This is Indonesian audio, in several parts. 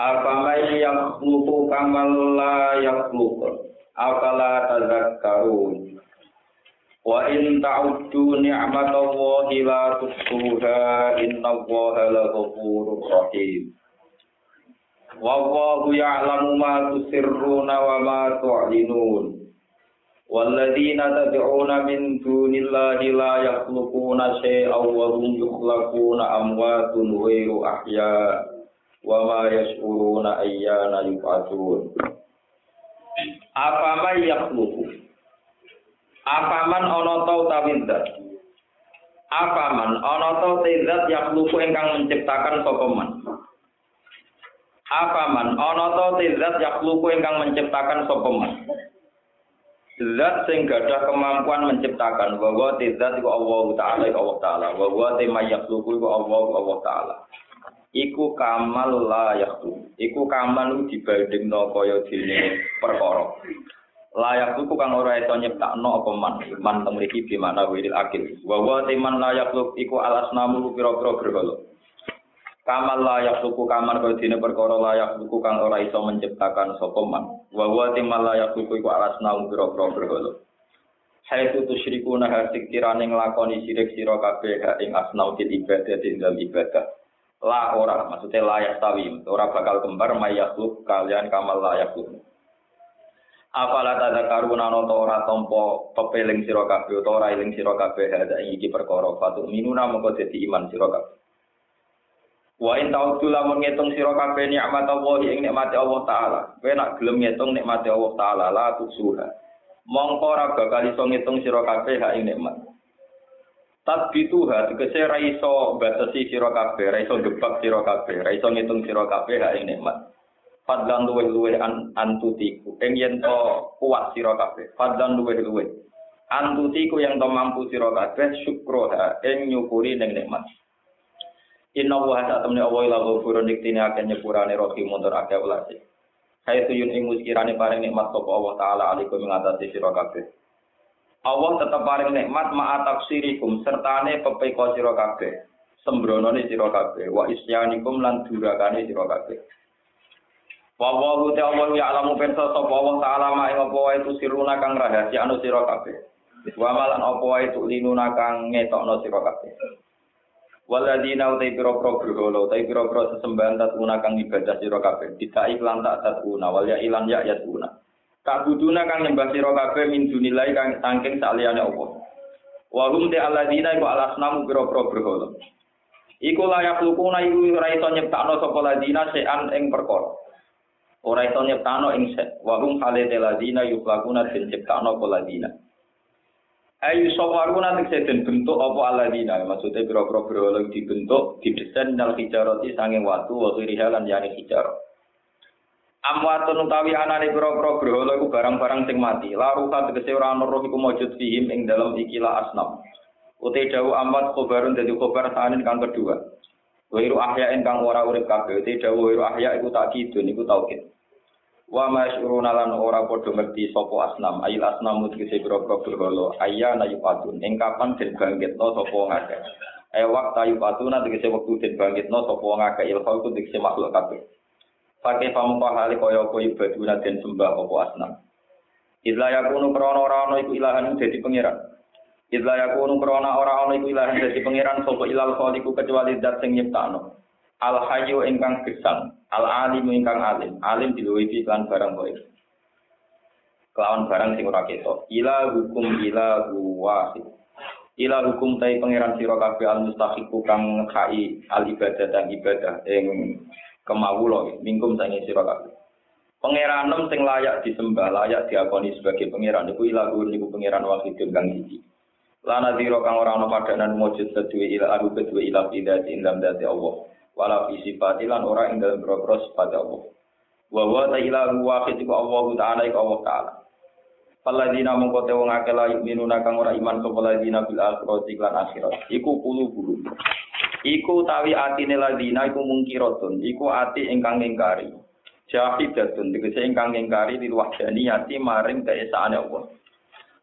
Afamai yang lupu kamal la yang lupu. Afala tazakkarun. Wa in ta'uddu ni'matallahi la tuhsuha innallaha laghafurur rahim. Wallahu ya'lamu ma tusirruna wa ma tu'linun. والذين تدعون من دون الله لا يخلقون شيئا وهم يخلقون أموات غير أحياء wa ma yashuruna ayyana yub'atsun apa may yakhluqu apa man ana ta utawi zat? Apa man ana ta zat yakhluqu ingkang menciptakan sapa man? Apa man ana ta zat yakhluqu ingkang menciptakan sapa man? Zat sing gadah kemampuan menciptakan. Bahwa zat iku Allah Ta'ala Allah Ta'ala. Bahwa tema yakhluqu iku Allah Allah Ta'ala iku kamal layakku iku kamal dibandingno kaya dene perkara. Layakku kang ora iso nyiptakno apa man. Man temriki di mana wiril akil. Wa wa timan layakku iku alasnamu pira-pira berhala kamal layakku kamal kaya dene perkara layakku kang ora iso menciptakan sapa man. Wa wa timan layakku iku alasnamu pira-pira berhala Hai tu tusyriku nah hasik kirane nglakoni sirik sira kabeh ing asnau ibadah ing dalam ibadah la ora maksudnya layak tawi ora bakal kembar mayakluk kalian kamal layakluk Apala tada karuna noto ora tompo pepeling sira kabeh utawa ora eling sira kabeh ada iki perkara. Fatu minuna mongko dadi iman sira kabeh. Wa in ta'udzu lamun ngitung sira kabeh nikmat Allah ing nikmate Allah taala. Kowe nak gelem ngitung nikmate Allah taala la tusuha. Mongko ora bakal iso ngitung sira kabeh hak ing nikmat Tabituha tegese ra iso batasi sira kabeh, ra iso gebak sira kabeh, ra iso ngitung sira kabeh hak nikmat. Fadlan luweh-luweh an antutiku. Ing yen to kuat sira kabeh. Fadlan luweh-luweh. Antutiku yang to mampu sira kabeh syukroha ing nyukuri ning nikmat. Inna wa sa temne Allah ila ghafurun diktine akeh nyepurane rahim mundur akeh welase. Hai tuyun ing muskirane paring nikmat sapa Allah taala alaikum ngatasi sira kabeh. Allah tetap paling nikmat ma'a taksirikum sertane pepeko sira kabeh. Sembronone sira kabeh wa isyanikum lan durakane sira kabeh. Wa Allah ya alamu pirsa sapa Allah taala ma ing apa wae siruna kang rahasia anu sira kabeh. Wa malan apa wae linuna kang ngetokno sira kabeh. Waladina utai piro-piro berholo, utai piro-piro sesembahan tatuna kang ibadah sira kabeh. Tidak iklan tak tatuna, wal ya ilan ya yatuna. Kabuduna kang nyembah sira kabeh min dunilai kang saking saliyane Allah. Wa hum te alladzina iku alasnamu pira-pira berhala. Iku layak lukuna iku ora iso nyiptakno sapa ladina sean ing perkara. Ora iso nyiptakno ing se. Wa hum hale te ladina yuklakuna den ciptakno apa ladina. Ayu sawaruna tekse den bentuk apa aladina maksudnya pira-pira berhala dibentuk didesain dal hijarati sanging watu wa rihalan yani hijarah. Amwatun utawi anane pira-pira berhala iku barang-barang sing mati. La ruha tegese ora ana roh iku mujud fihim ing dalam ikilah asnam. Uti dawu amwat khobarun dadi khobar sanin kang kedua. Wairu ahya kang ora urip kabeh. Uti dawu wairu ahya iku takidun iku taukid. Wa masyuruna lan ora padha ngerti sapa asnam. Ayil asnam tegese pira-pira berhala. Ayya na yufatun. Ing kapan den bangkitno sapa ngakeh. Eh waktu yufatuna tegese wektu den bangkitno sapa ngakeh ilhal ku tegese makhluk kabeh. Pakai pamukha hale kaya apa ibaduna den sembah apa asnam. Idla yakunu krana ora ana iku ilahan dadi pangeran. Idla yakunu krana ora ana iku ilahan dadi pangeran sapa ilal khaliqu kecuali zat sing nyiptakno. Al hayyu ingkang gesang, al alim ingkang alim, alim diluwihi lan barang baik. Kelawan barang sing ora ketok. Ila hukum ila wahid. Ila hukum tai pangeran sira kabeh al mustahiqu kang khai al ibadah dan ibadah ing kemawula mingkum sange sira kabeh. Pangeran nem sing layak disembah, layak diakoni sebagai pangeran iku ilahu niku pangeran wahidun kang siji. Lana diro kang ora ana padanan mujud kedue ila aru kedue ila bidati indam dati Allah. wala fi sifatilan ora ing dalem Allah wa wa ta ilahu wahid iku Allah taala iku Allah taala Paladina mongko te wong akeh la yuminuna kang ora iman sapa ladina bil akhirati lan akhirat. Iku kulo bulu. Iku tawi atine ladina iku mungkiratun. Iku ati ingkang ngingkari. Jahidatun. Tegese ingkang ngingkari di wahdaniyati maring keesaane Allah.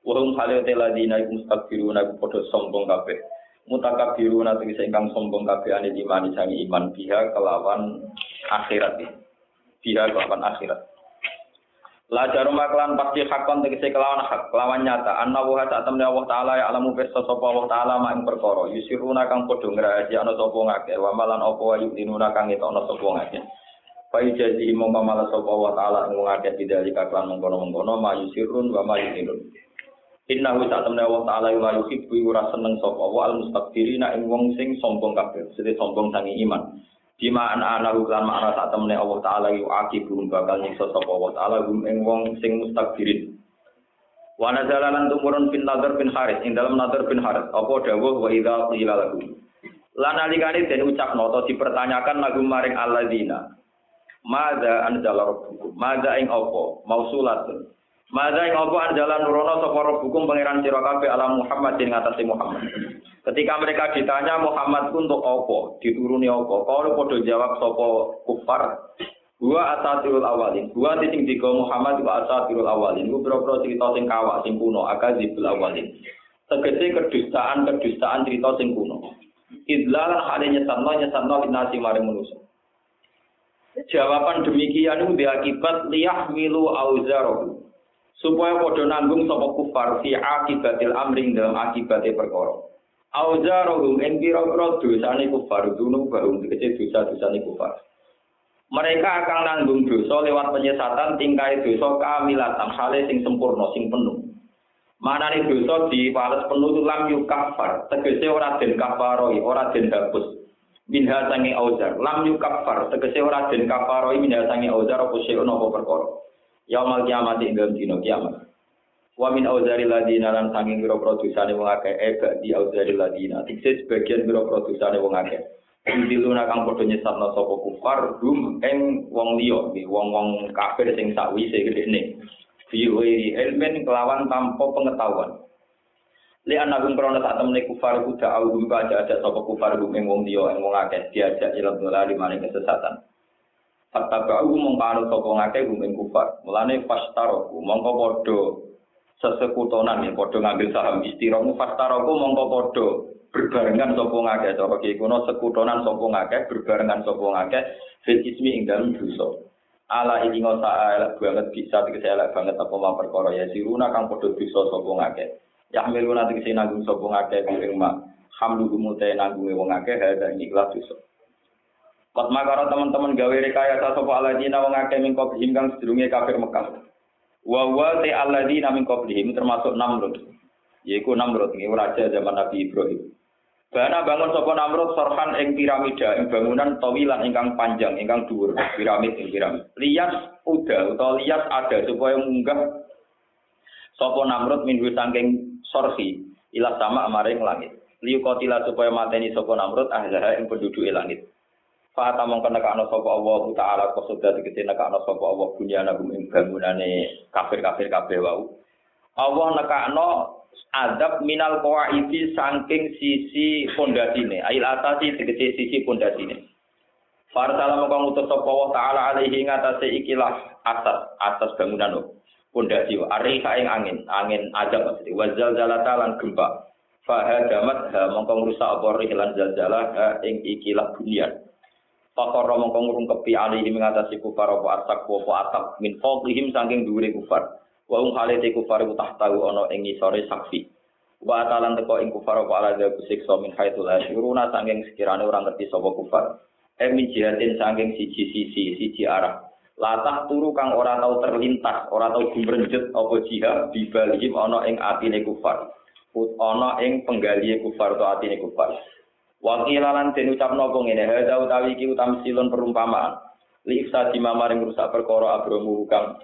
Wa hum halate ladina iku mustakbiruna iku padha sombong kabeh. Mutakabiruna tegese ingkang sombong kabeh ane iman sangi iman biha kelawan akhirat. Biha kelawan akhirat La jarum pasti hakon tegese kelawan hak, kelawan nyata. Anna wa ta tamne Allah taala ya alamu pirsa sapa Allah taala mak ing perkara. Yusiruna kang padha ngrahasi ana sapa ngake, wa malan apa wa yutinuna kang ana sapa ngake. Fa jazi mongko malah sapa Allah taala ing ngake bidali kaklan mengkono-mengkono ma yusirun wa ma yutinun. Inna wa ta tamne Allah taala wa yuhibbu ora seneng sapa wa al mustakbirina ing wong sing sombong kabeh, sing sombong sangi iman. Bima an ana lan makna sak temene Allah taala yu akibum bakal nyiksa sapa Allah taala gum ing wong sing mustakbirin. Wa nazala lan tumurun bin Nadar bin Haris ing dalam Nadar bin Haris apa dawuh wa idza qila lahu. Lan alikane den ucapno dipertanyakan lagu maring alladzina. Mada anzala rabbukum? Mada ing apa? Mausulatun. Mada ing apa anjala nurono sapa rabbukum pangeran sira ala Muhammad ing atase Muhammad. Ketika mereka ditanya Muhammad untuk apa, dituruni apa, kalau podo jawab sopo kufar, gua asatirul awalin, gua titik tiga Muhammad gua asatirul awalin, gua berapa cerita sing kawak sing kuno, akazibul awalin. Tegese kedustaan kedustaan cerita sing kuno. Idlalan hale nyesatno nyesatno linasi maring manusia. Jawaban demikian itu diakibat liyah milu auzarohu. Supaya podo nanggung sopo kufar fi akibatil amring dalam akibatnya perkara. Auzarohum ing pira-pira dosane kufar dunu bahum dikece dosa-dosane kufar. Mereka akan nanggung dosa lewat penyesatan tingkai dosa kamilatan hale sing sempurna sing penuh. Manane dosa dipales penuh lam yukafar, tegese ora den kafaroi, ora den hapus. Minha sange auzar, lam yukafar, tegese ora den kafaroi minha sange auzar apa seun apa perkara. Yaumal kiamat ing dina kiamat. Wa min auzari ladina lan sanging biro produsane wong akeh eba di auzari ladina. Tikse sebagian biro produsane wong akeh. Indiluna kang padha nyesatno sapa kufar dum ing wong liya, wong-wong kafir sing sakwise gedene. Fi ghairi kelawan tanpa pengetahuan. Li anagum krono sak temene kufar kuda augum ka aja sapa kufar gum ing wong liya ing wong akeh diajak ila dolari maring kesesatan. Hatta ba'u mongkano sapa ngake gum ing kufar. Mulane fastaroku mongko padha sesekutonan ya padha ngambil saham. Istiramu fastaroku mongko padha berbarengan sapa ngake cara ki kuno sekutonan sapa ngake berbarengan sapa ngake fil ismi ing dalem ala ini ngosa banget bisa tegese elek banget apa ma perkara ya. Siruna kang padha dosa sapa ngake ya miluna tegese nanggung sapa ngake ing mak. Hamdu gumute nanggunge wong akeh hadza ikhlas dosa. Kot makara teman-teman gawe rekayasa sapa aladina wong akeh mingko hinggang sedurunge kafir Mekah. Wa wa te alladzi min qablihim termasuk Namrud. Yaiku Namrud ini raja zaman Nabi Ibrahim. Bana bangun sapa Namrud sorhan ing piramida ing bangunan tawilan ingkang panjang ingkang dhuwur piramid ing piramid. Lias udah utawa lias ada supaya munggah sapa Namrud minggu saking sorhi ila sama amaring langit. Liu kotila supaya mateni sapa Namrud ahlah ing penduduk langit. Fata mongko nekakno sapa Allah taala kosoda tegese nekakno sapa Allah bunyana gum ing bangunane kafir-kafir kabeh wau. Allah nekakno adab minal qawaidi saking sisi pondasine. Ail atasi tegese sisi pondasine. Farsala mongko ngutus sapa Allah taala alaihi ngatasé ikilah atas atas bangunan pondasi ariha ing angin, angin adab maksudnya wazal zalata lan gempa. Fahadamat ha mongko ngrusak apa rihlan zalzalah ing ikilah bunyan. Fakor mongko ngurungkepi alihi mengatasi kufar apa atak apa atap min fawqihim saking dhuwure kufar. Wa um halate kufar utah tahu ana ing ngisore sakfi. Wa atalan teko ing kufar apa ala dha siksa min haitsul asyuruna saking sekirane ora ngerti sapa kufar. Emi jihatin saking siji sisi siji arah. Latah turu kang ora tau terlintas, ora tau gumrenjet apa jihad bibalihim ana ing atine kufar. Ut ana ing penggalihe kufar atau atine kufar. Wakilalan den ucapno apa ngene, hadza utawi iki perumpamaan. Li ifsadi mamaring rusak perkara agromu kang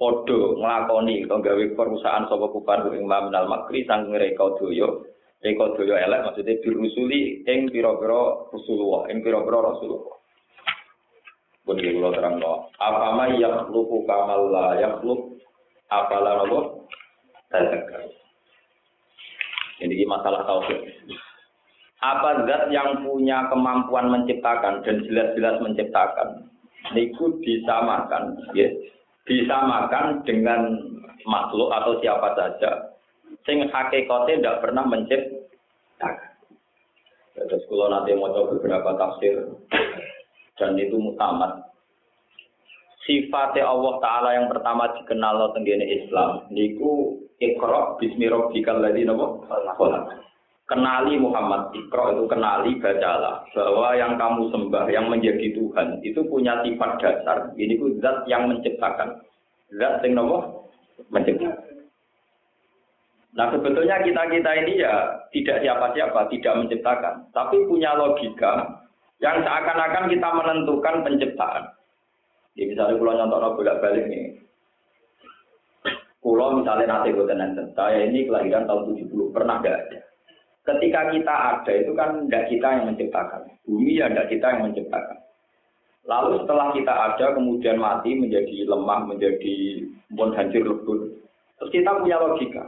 padha nglakoni utawa gawe perusahaan sapa kufar ing maminal makri sang ngreka doyo Eko doyo elek maksudnya dirusuli ing pira-pira Rasulullah, ing pira-pira Rasulullah. Pun kula terangno. Apa ma yakhluqu kamal la yakhluq apala nopo? Tazakar. Ini masalah tauhid. Apa zat yang punya kemampuan menciptakan dan jelas-jelas menciptakan, niku disamakan, ya, disamakan dengan makhluk atau siapa saja sing hakikatnya tidak pernah menciptakan. Terus kalau nanti mau coba beberapa tafsir dan itu mutamat. Sifatnya Allah Ta'ala yang pertama dikenal lo tenggine Islam. Niku ikro bismi ladzi napa? Kenali Muhammad, ikro itu kenali bacalah bahwa yang kamu sembah, yang menjadi Tuhan itu punya sifat dasar. Ini ku zat yang menciptakan. Zat yang nopo menciptakan. Nah sebetulnya kita-kita ini ya tidak siapa-siapa, tidak menciptakan. Tapi punya logika yang seakan-akan kita menentukan penciptaan. Jadi misalnya pulau nyontok bolak balik nih. Pulau misalnya nanti gue saya ini kelahiran tahun 70, pernah gak ada. Ketika kita ada itu kan tidak kita yang menciptakan. Bumi ya tidak kita yang menciptakan. Lalu setelah kita ada kemudian mati menjadi lemah, menjadi pun hancur lebur. Terus kita punya logika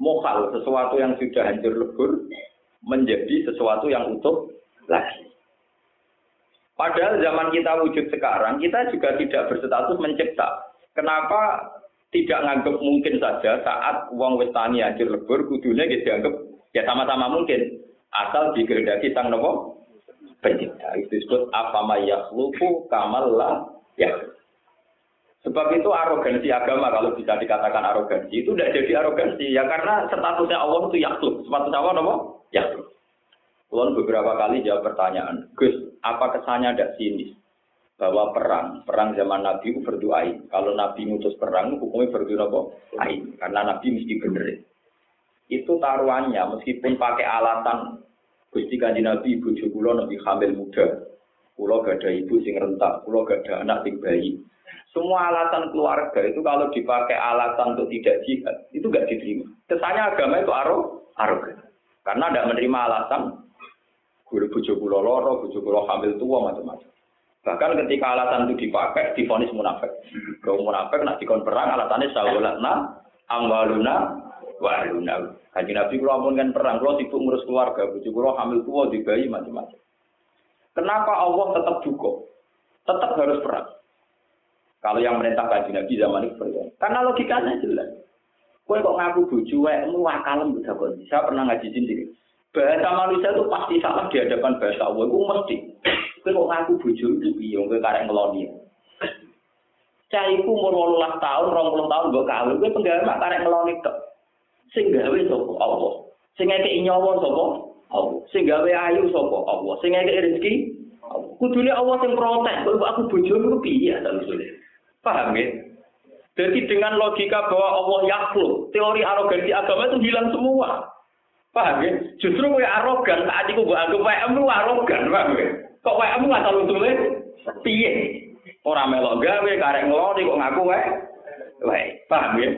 mokal sesuatu yang sudah hancur lebur menjadi sesuatu yang utuh lagi. Padahal zaman kita wujud sekarang, kita juga tidak berstatus mencipta. Kenapa tidak nganggap mungkin saja saat uang westani hancur lebur, kudunya kita dianggap ya sama-sama mungkin. Asal dikehendaki sang nopo pencipta. Itu disebut apa mayakhluku kamal lah ya. Sebab itu arogansi agama kalau bisa dikatakan arogansi itu tidak jadi arogansi ya karena statusnya Allah itu yakhluk. Statusnya Allah apa? Yakhluk. Kulon beberapa kali jawab pertanyaan, Gus, apa kesannya tidak sinis bahwa perang, perang zaman Nabi itu berdoain. Kalau Nabi ngutus perang, hukumnya berdoa apa? Ain, karena Nabi mesti bener. Itu taruhannya, meskipun pakai alatan Gusti kanji Nabi, ibu kulo Nabi hamil muda, kulo gak ada ibu sing rentak, kulo gak ada anak sing bayi. Semua alasan keluarga itu kalau dipakai alasan untuk tidak jihad, itu nggak diterima. Kesannya agama itu aro, arogan. Karena tidak menerima alasan guru bujuk kulo loro, bujuk kulo hamil tua macam-macam. Bahkan ketika alasan itu dipakai, difonis munafik. Kalau munafik nak dikon perang, alasannya sawalatna, amwaluna, waluna. Kaji Nabi kalau ampun kan perang, kalau sibuk ngurus keluarga, bujuk kulo hamil tua, dibayi macam-macam. Kenapa Allah tetap cukup? Tetap harus perang. Kalau yang merintah kaji Nabi zaman itu berbeda. Karena logikanya jelas. Kue kok ngaku buju, mu akalem bisa kok. Saya pernah ngaji sendiri. Bahasa manusia itu pasti salah di hadapan bahasa Allah. Itu mesti. Kue kok ngaku buju itu biung kue karek ngeloni. Caiku umur 18 tahun, 20 tahun gue kawin. Kue penggawe karek ngeloni tok. Sing gawe sapa Allah. Sing ngekeki nyawa sapa Allah. Sing gawe ayu sapa Allah. Sing ngekeki rezeki Kudune Allah sing protes, kok aku bojomu piye ta Paham ya? Jadi dengan logika bahwa Allah yakhluk, teori arogansi agama itu hilang semua. Paham ya? Justru gue arogan, saat itu gue anggap WM lu arogan, paham ya? Kok WM lu asal usulnya? Piye? Orang melok gawe, karek ngeloni kok ngaku wae. Wae, paham ya?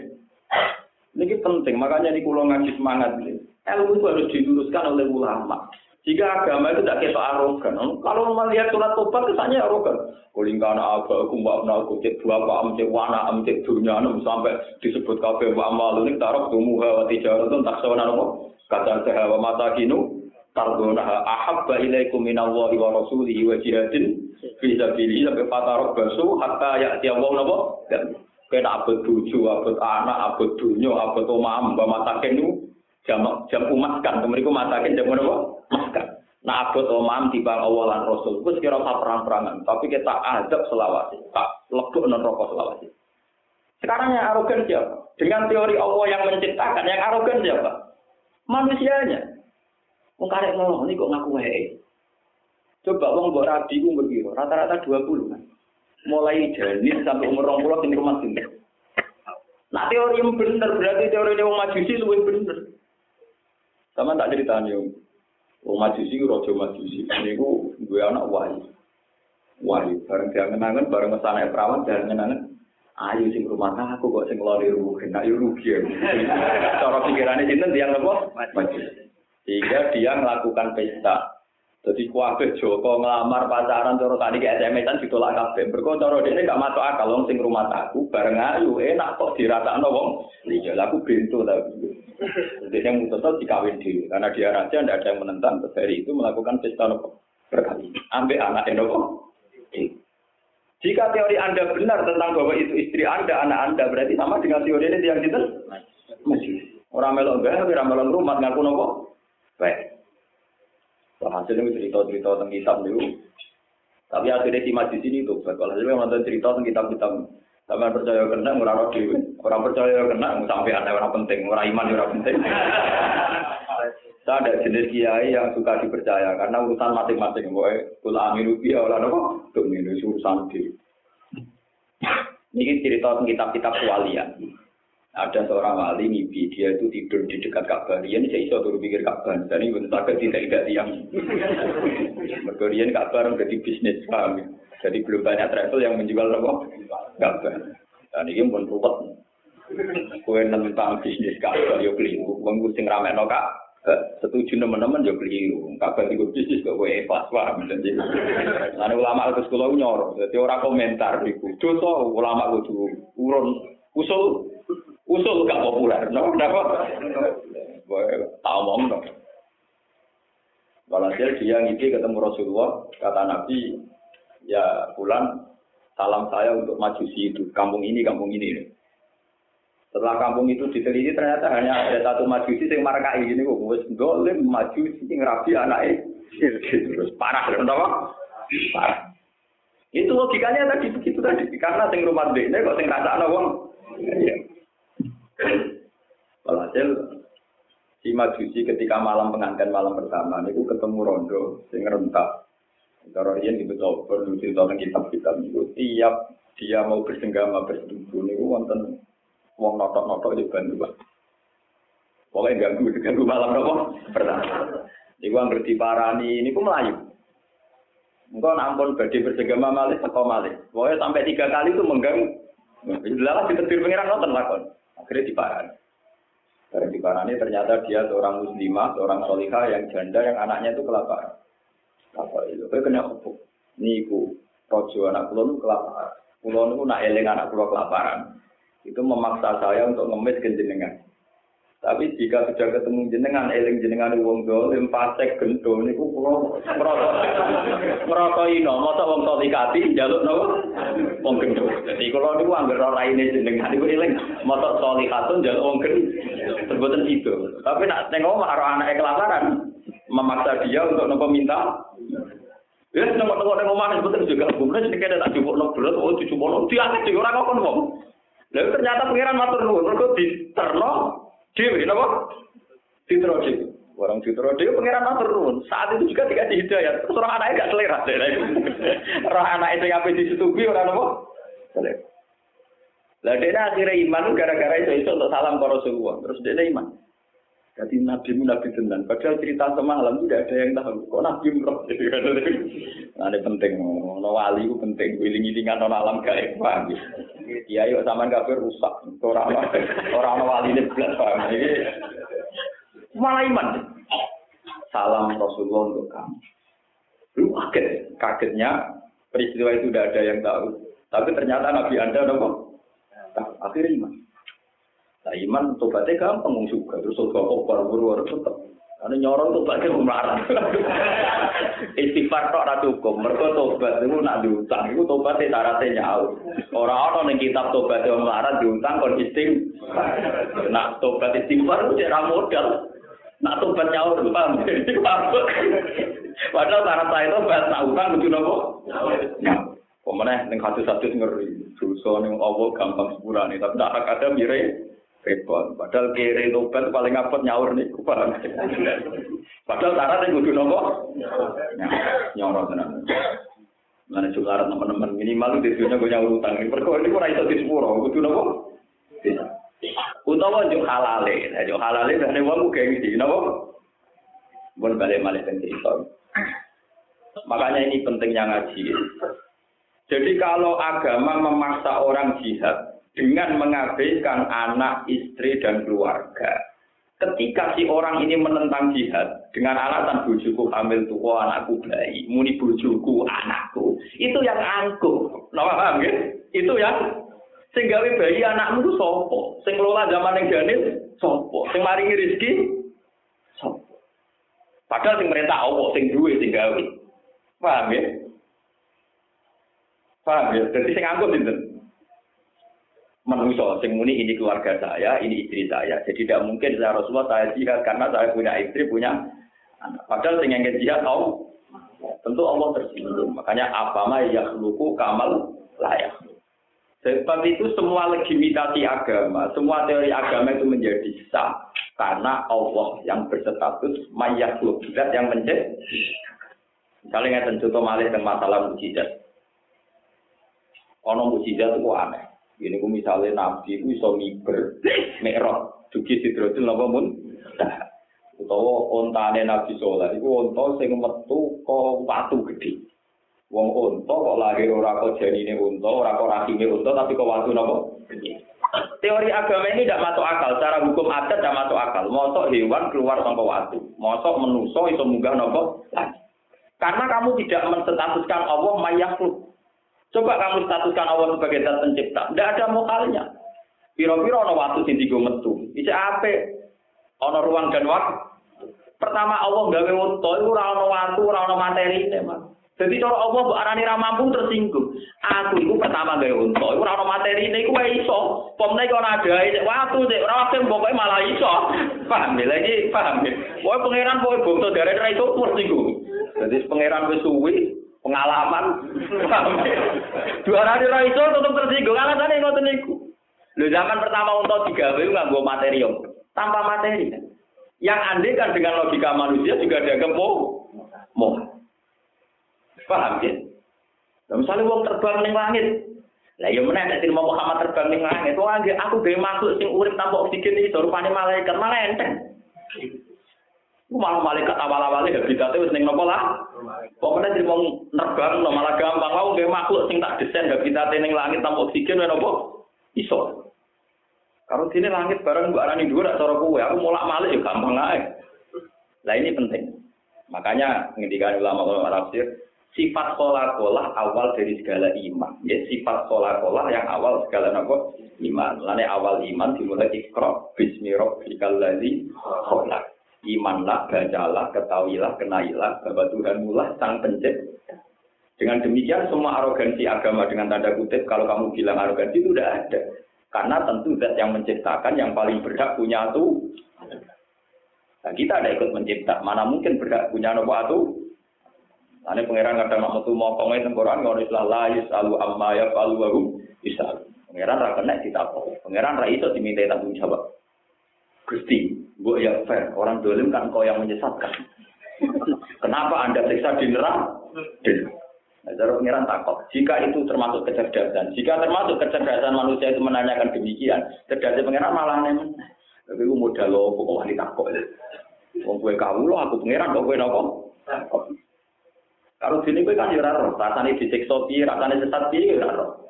Ini penting, makanya di kulo ngaji semangat. Ilmu itu harus diluruskan oleh ulama. Jika agama itu tidak kita arogan. Kalau melihat surat tobat kesannya arogan. Kulingkana aga, aku mbak aku cek dua pak am cek wana am cek dunia sampai disebut kafe mbak amal ini taruh tumu hawa tijar itu tak sewana nopo. Kata sehawa mata kinu tardona ahabba ilaikum minallahi wa rasulihi wa jihadin fi sabilihi sampai fatarok basu hatta ya tiap wong nopo. Kena abad tujuh, abad anak, abad dunia, abad omam, mbak mata kinu jam jam umat kan, kemudian matakin jam apa? makan. Nah abot omam di bang awalan rasul, gue sekira perang-perangan, tapi kita adab selawasi, tak lebih non rokok selawasi. Sekarang yang arogan siapa? Dengan teori Allah yang menciptakan, yang arogan siapa? Manusianya. Wong karek ngomong ini kok ngaku hei. Coba wong mbok rabi ku begitu, rata-rata 20 kan. Mulai janin sampai umur 20 ini rumah sini. Nah teori yang benar berarti teori yang majusi lebih benar. Sama tak ceritanya, Wong majusi raja majusi niku gue anak wahyu. Wahyu bareng diangen-angen bareng mesane perawan diangen-angen ayo sing rumah aku kok sing lori rugi, nak yo rugi. Cara pikirane sinten tiyang apa? Majusi. Sehingga dia melakukan pesta. Jadi kuabe Joko ngelamar pacaran cara tadi ke SMS-an ditolak kabeh. Mergo cara dene gak masuk akal wong sing rumah aku bareng ayu enak kok diratakno wong. Iya aku bintu ta. Jadi yang mutus dikawin dhewe karena dia raja ndak ada yang menentang terus hari itu melakukan pesta nopo berkali. Ambek anak nopo. Jika teori Anda benar tentang bahwa itu istri Anda, anak Anda, berarti sama dengan teori ini yang kita masih. Orang melok gak, orang melok rumah ngaku nopo. Baik. Hasil itu cerita-cerita tentang kitab itu. Tapi akhirnya si di sini tuh. Kalau hasilnya nonton cerita tentang kitab-kitab. Sama percaya kena, orang dewi. Orang percaya kena, sampai ada orang penting. Orang iman orang penting. Saya ada jenis kiai yang suka dipercaya karena urusan masing-masing. Boy, kul aminu biya orang apa? Tuh ini urusan di. Ini cerita tentang kitab-kitab kewalian ada seorang wali mimpi dia itu tidur di dekat Ka'bah. Dia ini saya turun pikir Ka'bah. Dan ini benar sakit tidak tidak tiang. Mereka Ka'bah menjadi bisnis kami. Jadi belum banyak travel yang menjual apa? Ka'bah. Dan ini pun ruwet. Kue tentang bisnis Ka'bah yo keliru. Wong sing rame no kak. Setuju teman-teman yo keliru. Ka'bah itu bisnis kok kue pas paham. Jadi, nanti ulama itu sekolah nyor. Jadi orang komentar di dosa ulama itu urun usul usul gak populer, no? Kenapa? Omong, no? Walhasil dia ngisi ketemu Rasulullah, kata Nabi, ya bulan salam saya untuk majusi itu, kampung ini, kampung ini. Setelah kampung itu diteliti ternyata hanya ada satu majusi yang markai ini wis dolim majusi yang rapi anaknya terus parah kenapa? Parah. Itu logikanya tadi begitu tadi karena sing rumah ini kok sing rasa wong. Iya. Walhasil si Majusi ketika malam pengantin malam pertama itu ketemu rondo sing rentak. Cara di betul perlu cerita tentang kitab-kitab itu tiap dia mau bersenggama bersetubuh itu wonten wong notok-notok di bantu. Pokoknya ganggu ganggu malam nopo pertama. Iku angger diparani ini ku melayu. Engkau nampun badai bersenggama malih teko malih. Pokoknya sampai tiga kali itu mengganggu. Jelas ditetir pengiran nonton lakon. Akhirnya diparani. Karena diparani ternyata dia seorang muslimah, seorang solihah yang janda yang anaknya itu kelaparan. Apa itu? Kayak kena apa? Niku, rojo anak kulon kelaparan. Kulon itu nak eling anak kulon kelaparan. Itu memaksa saya untuk ngemis ke jenengan. Tapi jika sudah ketemu jenengan, eling jenengan wong dolim, pasek gento, niku merasa merasa ino, masa wong solikati, jaluk nopo, wong gento. Jadi kalau niku angger ora ini jenengan, niku eling, masa solikatun jaluk wong gento, sebutan itu. Tapi nak tengok marah anak kelaparan, memaksa dia untuk nopo minta. Ya, nengok nengok nengok mana sebetulnya juga, kemudian ini kayak tak cukup nopo oh cukup nopo, dia ada orang ngomong ngomong. Lalu ternyata pengiran matur nuwun, mereka diterno Dewi, kenapa? Citra Dewi. Orang Citra Dewi pengiran matur nuwun. Saat itu juga dikasih hidayah. Terus orang anaknya gak selera. Orang anak itu yang disetubi orang apa? Selera. Lah dia akhirnya iman gara-gara itu itu untuk salam ke Rasulullah. Terus dia iman. Jadi nabi nabi tenan. Padahal cerita semalam tidak ada yang tahu. Kok nabi roh? Nah, ini penting. No wali itu penting. Wiling-wilingan no alam gaib. Paham ya? Iya, yuk sama kafir rusak. Orang orang wali ini belas paham. Ini malah iman. Salam Rasulullah untuk kamu. Lu kaget. Kagetnya peristiwa itu tidak ada yang tahu. Tapi ternyata Nabi Anda apa? Akhirnya iman. Nah iman tobatnya gampang juga, terus surga kok baru tetap. Karena nyorong tobatnya melarang. Istighfar kok ratu hukum, mereka tobat itu nak diutang, itu tobatnya syaratnya nyawa. Orang-orang yang kitab tobatnya melarang diutang kon istighfar. Nak tobat istighfar itu cara modal. Nak tobat nyawa paham? Padahal syarat saya tobat, nak utang kudu nopo? Pemenang ning hadis-hadis ngeri. Dosa ning Allah gampang sepurane, tapi tak ada mire repot. Padahal kiri tobat paling ngapet nyaur nih, paham? Padahal syarat yang kudu nopo, nyaur tenan. Mana juga teman-teman minimal di dunia gue nyaur utang. Perkara ini kurang itu di sepuro, kudu nopo. Utawa juk halale, juk halale dari wong kayak gitu, nopo. Bon balik balik cerita. Makanya ini pentingnya ngaji. Jadi kalau agama memaksa orang jihad, dengan mengabaikan anak, istri, dan keluarga. Ketika si orang ini menentang jihad dengan alasan bujuku hamil tua anakku bayi, muni bujuku anakku, itu yang angkuh. Nah, paham ya? Itu yang sing gawe bayi anakmu itu sopo, sing kelola zaman yang janin sopo, sing maringi rezeki sopo. Padahal sing merintah Allah, sing duwe sing gawe. Paham ya? Paham ya? Jadi sing angkuh itu manusia sing muni ini keluarga saya, ini istri saya. Jadi tidak mungkin saya Rasulullah saya jihad karena saya punya istri, punya anak. Padahal sing yang jihad tahu tentu Allah tersinggung. Makanya apa mah luku kamal layak. Sebab itu semua legitimasi agama, semua teori agama itu menjadi sah karena Allah yang berstatus mayakhluk zat yang menjadi. Misalnya nggak contoh malih dengan masalah mujizat. Ono mujizat itu aneh. Ini ku misalnya nabi ku iso miber, merah, dugi sidrotul napa mun. Utawa ontane nabi soleh iku onta sing metu kok watu gede. Wong onta kok lahir ora kok janine onta, ora kok rahime onta tapi kok watu napa. Teori agama ini tidak masuk akal, secara hukum adat tidak masuk akal. Mosok hewan keluar tanpa watu, mosok menuso iso munggah napa? Karena kamu tidak menstatuskan Allah mayakhluk. Coba kamu statuskan Allah sebagai zat pencipta. Tidak ada mokalnya. Piro-piro ono waktu sing digo metu. Bisa apa? Ono ruang dan waktu. Pertama Allah gawe unta itu ora ono waktu, ora ono materi Mas. Jadi cara Allah mbok arani ra mampu tersinggung. Aku iku pertama gawe unta, iku ora materi iku wae iso. Pomne kok ana adae cek waktu cek ora malah iso. Paham ya lagi? Paham ya? Pokoke pangeran pokoke bangsa darah ra iso tersinggung. Jadi pangeran wis suwi, pengalaman. Dua hari ra iso tetep tersinggung alasane ngoten niku. Lho zaman pertama untuk digawe nganggo materi tanpa materi. Yang andai kan dengan logika manusia juga dianggap mau mau. Paham ya? Nah, misalnya wong terbang ning langit, lah ya meneh nek mau Muhammad terbang ning langit, wong aku gawe makhluk sing urip tanpa oksigen iki rupane malaikat malah enteng. Malah malaikat awal-awalnya habitatnya wis ning nopo lah. Pokoknya jadi mau nerbang no, malah gampang. Mau gak makhluk sing tak desain habitatnya ning langit tanpa oksigen wae nopo? Iso. Kalau sini langit bareng gua arani dua cara kowe, aku mulak malik ya gampang aja. Lah ini penting. Makanya ngendikan ulama ulama tafsir, sifat kola kola awal dari segala iman. Ya sifat kola kola yang awal segala nopo iman. Lainnya awal iman dimulai ikro bismillahirrahmanirrahim imanlah, bacalah, ketahuilah, kenailah bahwa Tuhan mulah sang pencipta. Dengan demikian semua arogansi agama dengan tanda kutip kalau kamu bilang arogansi itu tidak ada. Karena tentu zat yang menciptakan yang paling berhak punya itu. Nah, kita ada ikut mencipta. Mana mungkin berhak punya nopo itu? Ini pangeran kadang mau tuh mau kongnya tengkoran ngono istilah la yusalu amma ya falu wa bisa. Pangeran ra kena kita Pangeran ra iso diminta tanggung jawab. Gusti, Bu ya fair, orang dolim kan kau yang menyesatkan. Kenapa Anda siksa di neraka? Nah, Jadi pengiran takut. Jika itu termasuk kecerdasan, jika termasuk kecerdasan manusia itu menanyakan demikian, cerdas pengiran malah nemen. Tapi aku modal lo, kok wani takut. Wong gue kau lo, aku pengiran, kok gue nopo. Kalau sini gue kan ya raro, rasanya disiksa piye, rasanya sesat piye, ya raro.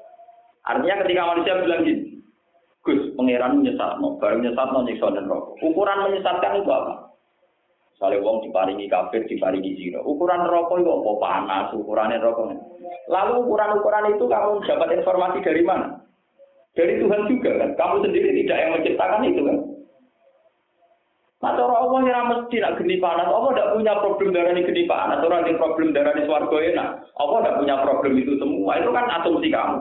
Artinya ketika manusia bilang gini, Gus, pangeran menyesat, no. bareng menyesat, no, nyiksa dan rokok. Ukuran menyesatkan itu apa? Misalnya wong diparingi kafir, diparingi zina. Ukuran rokok itu apa? Panas, ukurannya rokok. Lalu ukuran-ukuran itu kamu dapat informasi dari mana? Dari Tuhan juga kan. Kamu sendiri tidak yang menciptakan itu kan. Nah, Allah yang mesti nak geni panas. Allah tidak punya problem darah ini geni panas. Orang yang problem darah ini swargo enak. Allah tidak punya problem itu semua. Itu kan asumsi kamu.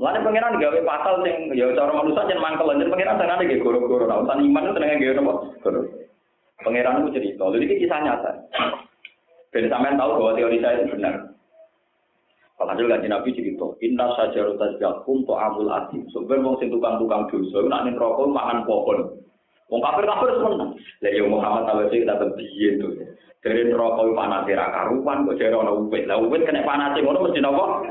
Mulane pangeran gawe pasal sing ya cara manusia jen mangkel jen pangeran senengane nggih goro-goro. Nah, urusan iman itu senenge nggih napa? Goro. Pangeran itu cerita. Jadi ini kisah nyata. Ben sampean tahu bahwa teori saya itu benar. Alhasil kan Nabi cerita, inna sajarut tajjakum to amul adim. Sebenarnya wong sing tukang-tukang dosa, nak ning rokok makan pohon. Wong kafir kafir seneng. Lah ya Muhammad sih kita biyen tuh. Dari rokok panas ra karuan kok jare ana uwit. Lah uwit kena panas ngono mesti napa?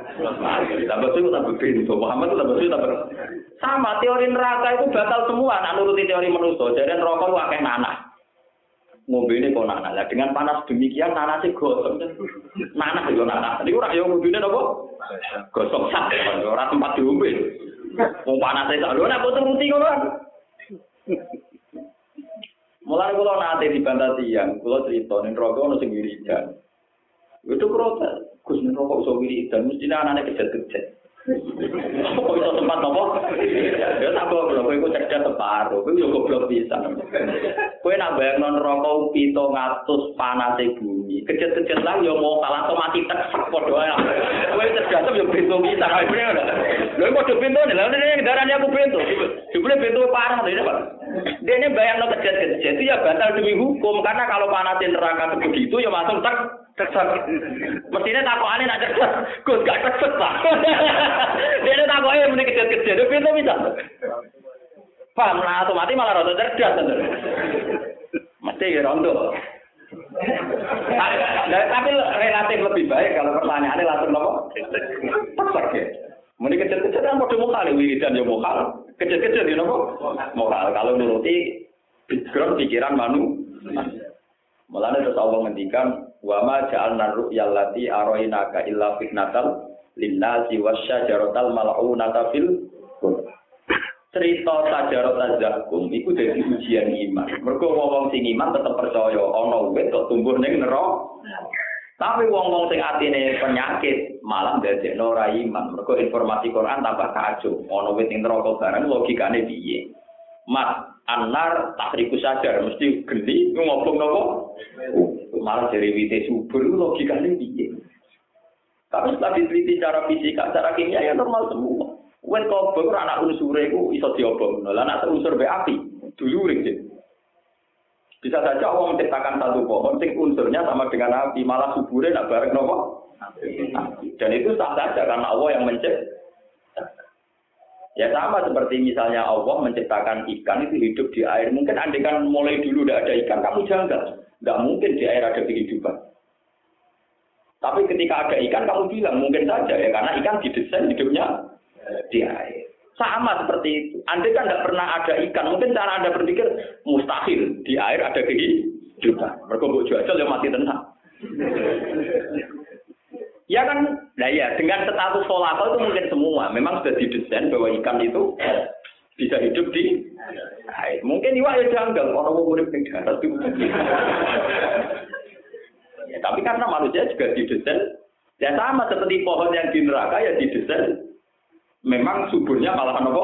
Tambah suwi tambah pintu. Muhammad tambah suwi tambah sama teori neraka itu batal semua nak nuruti teori manusia. Jadi rokok akeh nanah. Ngombe ini kok nanah. Lah dengan panas demikian nanah sih gosong. Nanah yo nanah. Ini ora yo ngombe napa? Gosong sak. Ora tempat diombe. Wong panas sak lho nek kok nuruti ngono. Mulai kalau nanti dibantah tiang, kalau cerita nih rokok ono sing wiridan. Itu protes. Gus nih rokok iso wiridan, mestinya anak-anak kejat-kejat. Kok iso tempat nopo? Ya tak goblok, kowe iku cerdas separo, kowe yo goblok bisa. Kowe nak bayang non rokok pito ngatus panas bumi. Kejet-kejet lah yo mau kalah to mati tek padha ae. Kowe cerdas yo pintu bisa kae bener. Lho kok pintu lha nek darane aku pintu. Jebule pintu parah dene, Pak. Dene bayang no kejet-kejet itu ya batal demi hukum karena kalau panasin neraka begitu ya langsung tek Cerdas. Mestinya takokane nak cerdas. Gus gak cerdas, Pak. Dia takoke muni kecil-kecil. Itu pintu bisa. Paham lah otomatis malah rada cerdas. Mesti ya rondo. Nah, tapi relatif lebih baik kalau pertanyaannya langsung apa? Tepat ya. Muni kecil-kecil kan padha mokal wiridan ya mokal. Kecil-kecil ya napa? Mokal. Kalau nuruti background pikiran manu. Mulane terus Allah ngendikan wa ma ja'alna ru'yal lati arainaka illa fitnatal linnasi wasyajaratal mal'unata fil cerita sajarot zakum iku dadi ujian iman. Mergo wong-wong sing iman tetep percaya ana wit kok tumbuh ning neraka. Tapi wong-wong sing atine penyakit malah ndadekno ora iman. Mergo informasi Quran tambah kacau. Ana wit ning neraka barang logikane piye? Mas, anar takriku sadar mesti geni ngomong nopo malah dari wite subur logikanya piye tapi setelah diteliti secara fisika secara kimia ya normal semua Wen kobong anak unsur itu iso diobong, lah anak unsur be api, dulu Bisa saja Allah menciptakan satu pohon, sing unsurnya sama dengan api, malah suburnya nak bareng nopo. Dan itu sah saja karena Allah yang menciptakan. Ya sama seperti misalnya Allah menciptakan ikan itu hidup di air. Mungkin andai kan mulai dulu tidak ada ikan, kamu janggal. Tidak mungkin di air ada kehidupan. Tapi ketika ada ikan, kamu bilang mungkin saja ya, karena ikan didesain hidupnya di air. Sama seperti itu. Andai kan tidak pernah ada ikan, mungkin cara Anda berpikir mustahil di air ada kehidupan. Mereka jual yang mati tenang. Ya kan, nah ya dengan status solato itu mungkin semua. Memang sudah didesain bahwa ikan itu bisa hidup di air. Mungkin iwak ya janggal, orang mau di darat itu. ya, tapi karena manusia juga didesain, ya sama seperti pohon yang di neraka ya didesain. Memang suburnya malah apa?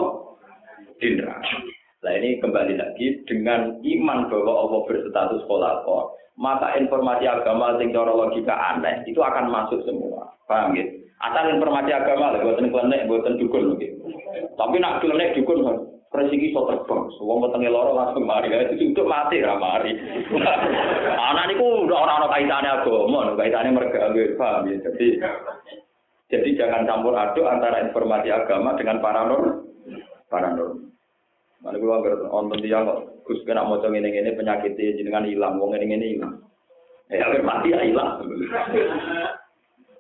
Di neraka. Nah ini kembali lagi dengan iman bahwa Allah berstatus kolator maka informasi agama sing cara logika aneh itu akan masuk semua. Paham ya? Asal informasi agama lah, buatan klenek, buatan dukun mungkin. Tapi nak klenek dukun kan, rezeki so terbang. Wong wetenge loro langsung mari. Itu untuk mati ra mari. Anak niku udah orang-orang kaitannya agama, kaitannya mereka paham ya. Jadi jadi jangan campur aduk antara informasi agama dengan paranormal. Paranormal. Mana gue agar nonton dia kok, gus kena mau ini ini penyakitnya jenengan hilang, wong ini ini hilang. Eh, mati ya hilang.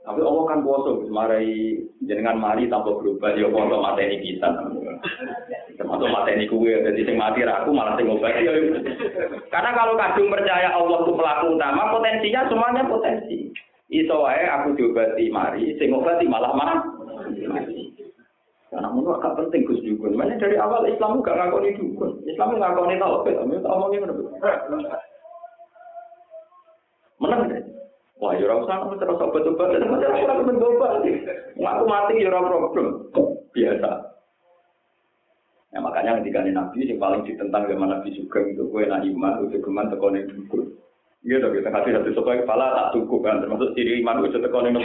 Tapi Allah kan poso, marai jenengan mari tanpa berubah, dia poso mata ini kita. Termasuk mata ini kue, jadi sing mati aku malah sing obat. Karena kalau kadung percaya Allah itu pelaku utama, potensinya semuanya potensi. Iso wae aku diobati mari, sing obati malah mati. Karena menurut agak penting Gus Dukun. Mana dari awal Islam gak ngakoni dukun. Islam ngakoni tauhid. Tapi tak omongin mana? Menang deh. Wah, ya orang sana terus obat-obat. Dan macam orang mencoba. Ngaku mati ya problem. Biasa. Ya makanya ketika Nabi yang paling ditentang zaman Nabi juga itu gue nak iman, udah geman tekonin dukun. Gitu, kita kasih satu supaya kepala tak cukup kan, termasuk ciri iman udah tekonin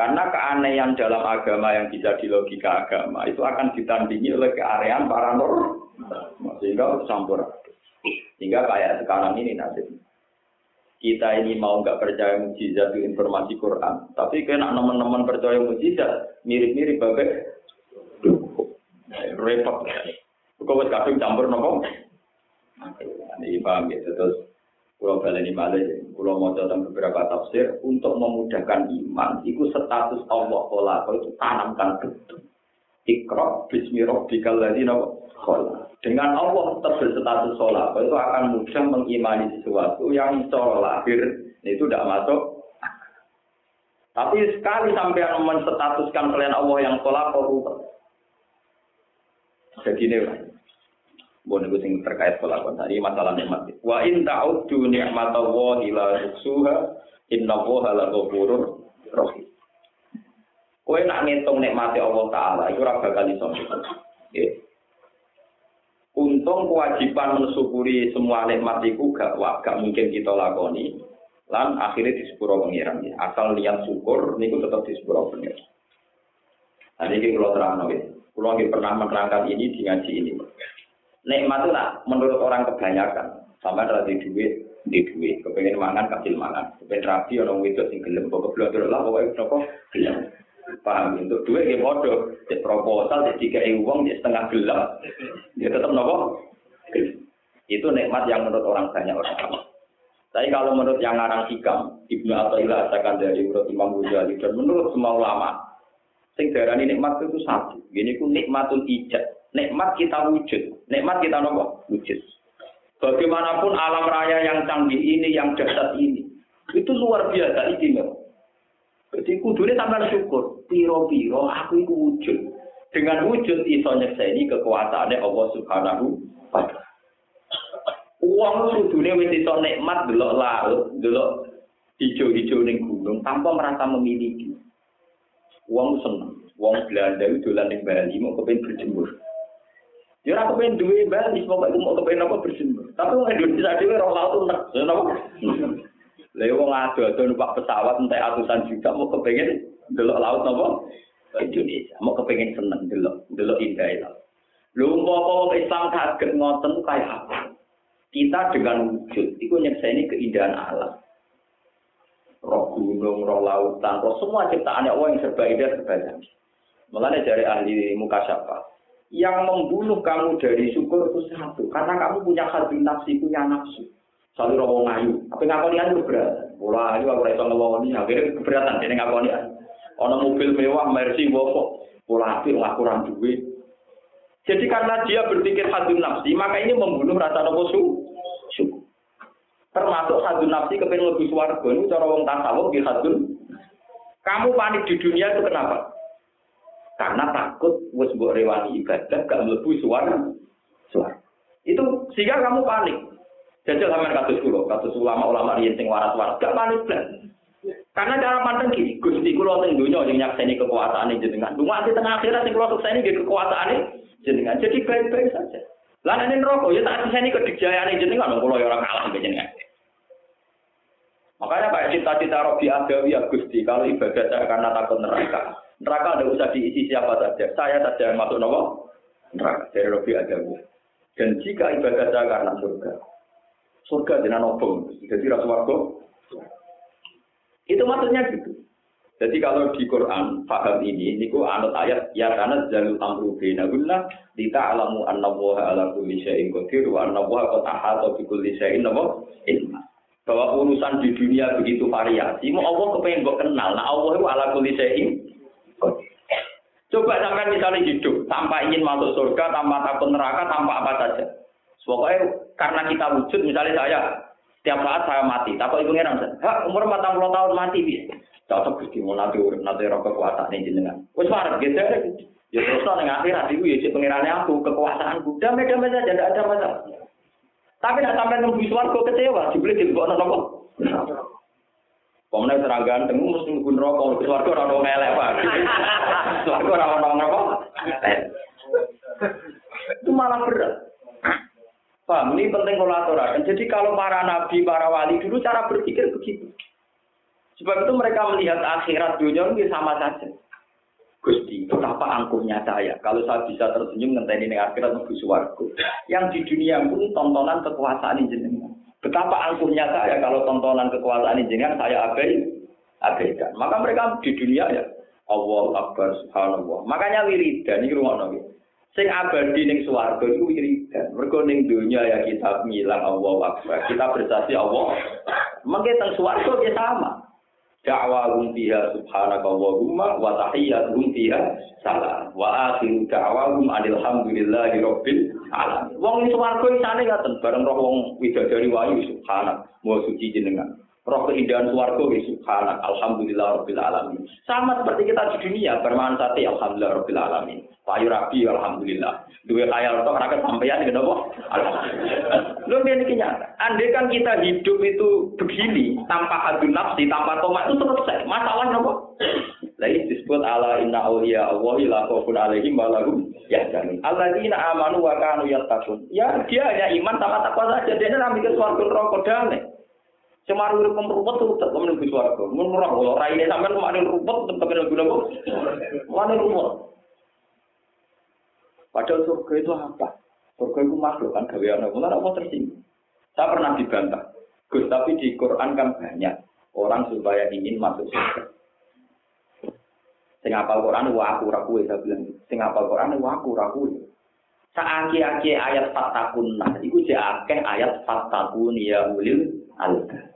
karena keanehan dalam agama yang bisa di logika agama itu akan ditandingi oleh keanehan paranormal. Sehingga campur. Sehingga kayak sekarang ini nasib. Kita ini mau nggak percaya mujizat itu informasi Quran. Tapi kena teman-teman percaya mujizat, mirip-mirip bagai repot. Kau kadung campur nopo. Ini paham ya. Terus Pulau Baleni Malih, Pulau mau tentang beberapa tafsir untuk memudahkan iman. Itu status Allah Olah itu tanamkan betul. Ikro bismi rabbikal ladzi Dengan Allah tetap berstatus sholat, itu akan mudah mengimani sesuatu yang secara lahir itu tidak masuk. Tapi sekali sampai menstatuskan kalian Allah yang sholat, kok Jadi ini Bon itu sing terkait pelakon tadi masalah nikmat. Wa in ta'uddu ni'matallahi la tuhsuha innallaha la ghafurur rahim. Kowe nak ngitung nikmati Allah taala iku ora bakal iso. Untung kewajiban mensyukuri semua nikmat itu gak, gak mungkin kita lakoni. Lan akhirnya disepuro pengiran. Asal niat syukur, niku tetap disepuro pengiran. Nah, ini kalau terang ya. Kalau pernah menerangkan ini di ngaji ini. Nikmat itu menurut orang kebanyakan. Sama ada di duit, di duit. Kepengen mangan, kasih mangan. Kepengen rapi, orang itu sing gelem. Pokok belajar lah, pokoknya nopo gelem. Paham? Untuk duit ya bodoh. Di proposal, di tiga uang, di setengah gelap. Dia tetap nopo. Itu nikmat yang menurut orang banyak orang. Tapi kalau menurut yang ngarang hikam, Ibnu Athaillah akan dari menurut Imam Ghazali dan menurut semua ulama, sing darani nikmat itu satu. Gini ku nikmatul ijad nikmat kita wujud. Nikmat kita nopo? Wujud. Bagaimanapun alam raya yang canggih ini, yang dahsyat ini, itu luar biasa istimewa. Jadi kudunya sampai syukur. Piro-piro aku itu wujud. Dengan wujud iso nyekseni kekuasaannya Allah Subhanahu wa taala. Uang kudune wis iso nikmat delok laut, delok hijau-hijau ning gunung tanpa merasa memiliki. Uang seneng. Uang Belanda itu dolan ning Bali mau kepen berjemur. Ya ora kepen duwe Bali, pokoke mau kepen apa berjemur. Tapi wong Indonesia dhewe ora laut nek, ya napa? Lha wong ado-ado numpak pesawat entek atusan juta mau kepengen delok laut napa? Indonesia mau kepengen seneng delok, delok indah itu. Lho umpama wong Islam kaget ngoten kaya apa? Kita dengan wujud itu nyekseni keindahan alam. Roh gunung, roh lautan, roh semua ciptaan Allah yang serba indah, serba canggih. Mulanya dari ahli muka siapa? Yang membunuh kamu dari syukur itu satu. Karena kamu punya hati nafsi, punya nafsu. Selalu roh ngayu. Tapi ngakoni ayu keberatan. Wah, ayu aku rasa ngawoni. Akhirnya keberatan. Ini ngakoni ayu. Ono mobil mewah, Mercy, Volvo. Pola api, kurang duit. Jadi karena dia berpikir hati nafsi, maka ini membunuh rasa nafsu syukur. Termasuk hati nafsi kepengen lebih suarga. Ini cara wong tasawuf di. Kamu panik di dunia itu kenapa? Karena takut wis mbok rewani ibadah gak mlebu suara. Suara. Itu sehingga kamu panik. Jajal sampean kados kula, kados ulama-ulama riyen sing waras-waras gak panik blas. Karena cara pandang gini, Gusti kula teng donya sing nyakseni kekuasaan jenengan. Cuma di tengah akhirat sing kula sukseni nggih kekuasaan jenengan. Jadi baik-baik saja. Lah nek neraka ya tak seni kedikjayaan jenengan kula ya ora kalah jenengan. Makanya kayak cita-cita Robi Adawi ya Gusti, kalau ibadah saya karena takut neraka. Neraka tidak usah diisi siapa saja. Saya saja yang masuk nopo neraka dari Robi Adawi. Dan jika ibadah saya karena surga, surga dengan nopo, jadi rasuwargo. Itu maksudnya gitu. Jadi kalau di Quran paham ini, niku anut ayat ya karena jalul amru bina guna kita alamu an ala kulli syai'in qadir wa anna qad ahata bi kulli syai'in ilma bahwa urusan di dunia begitu variasi, mau Allah kepengen kok kenal. Nah Allah itu ala kulli Coba sampai misalnya hidup tanpa ingin masuk surga, tanpa takut neraka, tanpa apa saja. Pokoknya karena kita wujud, misalnya saya setiap saat saya mati, takut ibu ngeram hak umur 40 tahun mati bisa. Cocok Gusti mau nanti nanti roh kekuasaan ini jenengan. Wes marah gitu ya terus nang akhirat iku ya cek pengirannya aku, kekuasaanku. Damai-damai saja, tidak ada masalah. Tapi nak sampai nunggu suarga kecewa, dibeli di bawah nopo. Pemenang serang ganteng, mesti nunggu rokok, suarga orang ngelek pak. Suarga orang apa? Itu malah berat. Paham, ini penting kolaborasi. Jadi kalau para nabi, para wali dulu cara berpikir begitu. Sebab itu mereka melihat akhirat dunia ini sama saja. Gusti, betapa angkuhnya saya. Kalau saya bisa tersenyum ngenteni ning akhirat menuju swarga. Yang di dunia pun tontonan kekuasaan jenengan. Betapa angkuhnya saya kalau tontonan kekuasaan jenengan saya abai abaikan. Maka mereka di dunia ya Allah Akbar Subhanallah. Makanya wiridan iki rumono Sing abadi ning swarga iku wiridan. Mergo ning dunia ya kita ngilang Allah Akbar. Kita bersaksi Allah. Mengke teng swarga ya sama da'wahum fiha subhanaka Allahumma wa tahiyyatuhum fiha salam. Wa akhiru da'wahum alhamdulillahi rabbil alamin. Wong swarga isane ngaten bareng roh wong widadari wayu subhanak. Wa suci jenengan roh keindahan swarga ya subhanak alhamdulillah rabbil alamin. Sama seperti kita di dunia bermanfaati alhamdulillah rabbil alamin. Payu rapi alhamdulillah. Dua khayal tok ora kesampaian gitu apa? Alhamdulillah. Lho ini nyata. Andai kan kita hidup itu begini tanpa hadu nafsi, tanpa tomat itu selesai. Masalah apa? Lain disebut ala inna awliya Allah la khaufun alaihim wa lahum yahzanun. Alladzina amanu wa kanu yattaqun. Ya dia hanya iman sama takwa saja. Dia ora mikir swarga neraka damai. Cuma urip rumput tuh tetap menuju swarga. Mun ora kalau raine sampean kemarin rumput tetap kena guna kok. Mana rumput? Padahal surga itu apa? Surga itu makhluk kan gawean Allah. Mulai apa tersinggung? Saya pernah dibantah. Gus, tapi di Quran kan banyak orang supaya ingin masuk surga. Sing apal Quran wa aku ra kuwe saya bilang. Sing apal Quran wa aku ra kuwe. Saaki-aki ayat fatakunna iku jek akeh ayat fatakun ya ulil albab.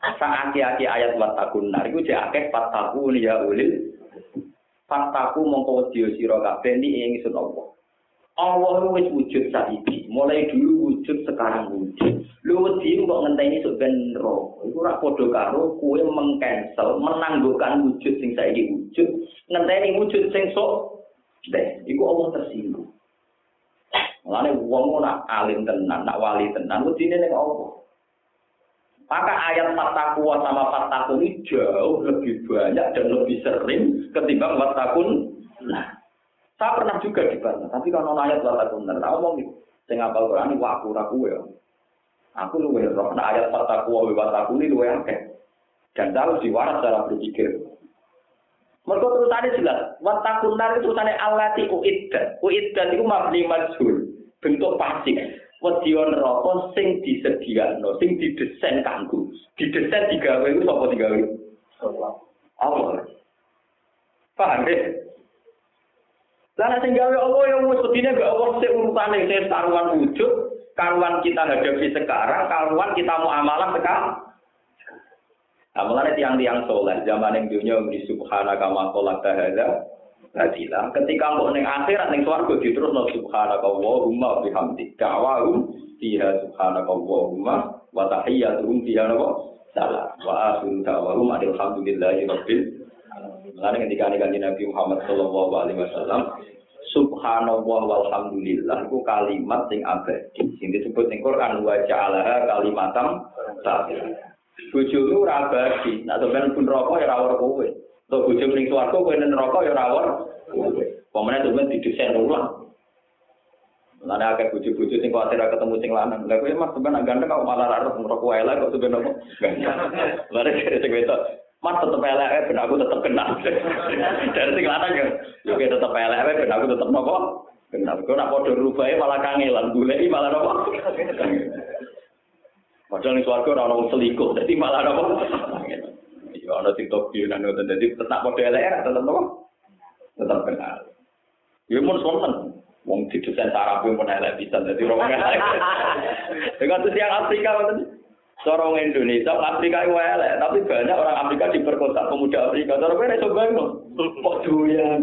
Saaki-aki ayat fatakunna iku jek akeh fatakun ya ulil Fataku mongko wedya sira kabeh ni ing ingsun Allah. Allah wis wujud saiki, mulai dulu wujud sekarang wujud. Lu wedi kok ngenteni sok ben. Iku ora padha karo kowe mengcancel, menangguhkan wujud sing saiki wujud, ngenteni wujud sing sok deh. Iku Allah tersinggung. Mulane wong nak alim tenan, nak wali tenan, wedine ning Allah. Maka ayat fatakwa sama fatakun ini jauh lebih banyak dan lebih sering ketimbang fatakun. Nah, saya pernah juga dibantah, tapi kalau ayat fatakun, nah ngomong gitu. Saya ngapal Quran, wah aku ragu ya. Aku lu roh, nah ayat fatakwa, fatakun ini lu akeh. Dan harus diwaras cara berpikir. Mereka terusannya jelas, watakun nar itu terusannya alati uiddat. Uiddat itu mabni majhul, bentuk pasif wedi neraka sing disediakno, sing didesain kanggo. Didesain digawe iku sapa digawe? Allah. Paham ya? Lah sing gawe Allah yang wis wedine gak Allah sing urutane sing karuan wujud, karuan kita hadapi sekarang, karuan kita mau amalah sekarang. Nah, mulai tiang-tiang soleh, zaman yang dunia di subhanaka makolak tahada, Nadilah, ketika mau neng akhirat neng swargo terus no subhanaka Allahumma bihamdik da'wahum fiha subhanaka Allahumma wa tahiyyatuhum fiha napa salam wa akhiru da'wahum alhamdulillahi rabbil alamin. ketika nih Nabi Muhammad sallallahu alaihi wasallam subhanallah walhamdulillah itu kalimat sing abadi sing disebut ning Quran wa ja'alaha kalimatam sabit. Bojomu ora abadi, nek sampeyan pun rokok ya ora kowe. Untuk bojo ning swarga kowe ning neraka ya rawon. Pemene sampeyan didesain ulang. Lan akeh bojo-bojo sing kuwatir ketemu sing lanang. Lah kowe mas sampeyan ganteng kok malah ra ngerokok wae lah kok sampeyan opo. Lare sing wedok Mas tetep elek ben aku tetep kenal. Dari sing lanang ya, yo tetep elek ben aku tetep nopo? Kenal. Kok nak padha rubahe malah kangelan, goleki malah nopo? Padahal ning swarga ora ono selingkuh, dadi malah nopo? Ya ana yo nang ngoten dadi tetap model elek tetep apa? Tetap kenal. Ya mun sonten. Wong didesain saraf pun elek bisa dadi orang elek. Dengan tuh yang Afrika ngoten. Orang Indonesia, Afrika itu elek, tapi banyak orang Afrika diperkosa pemuda Afrika. Kowe iso bayangno. Kok doyan.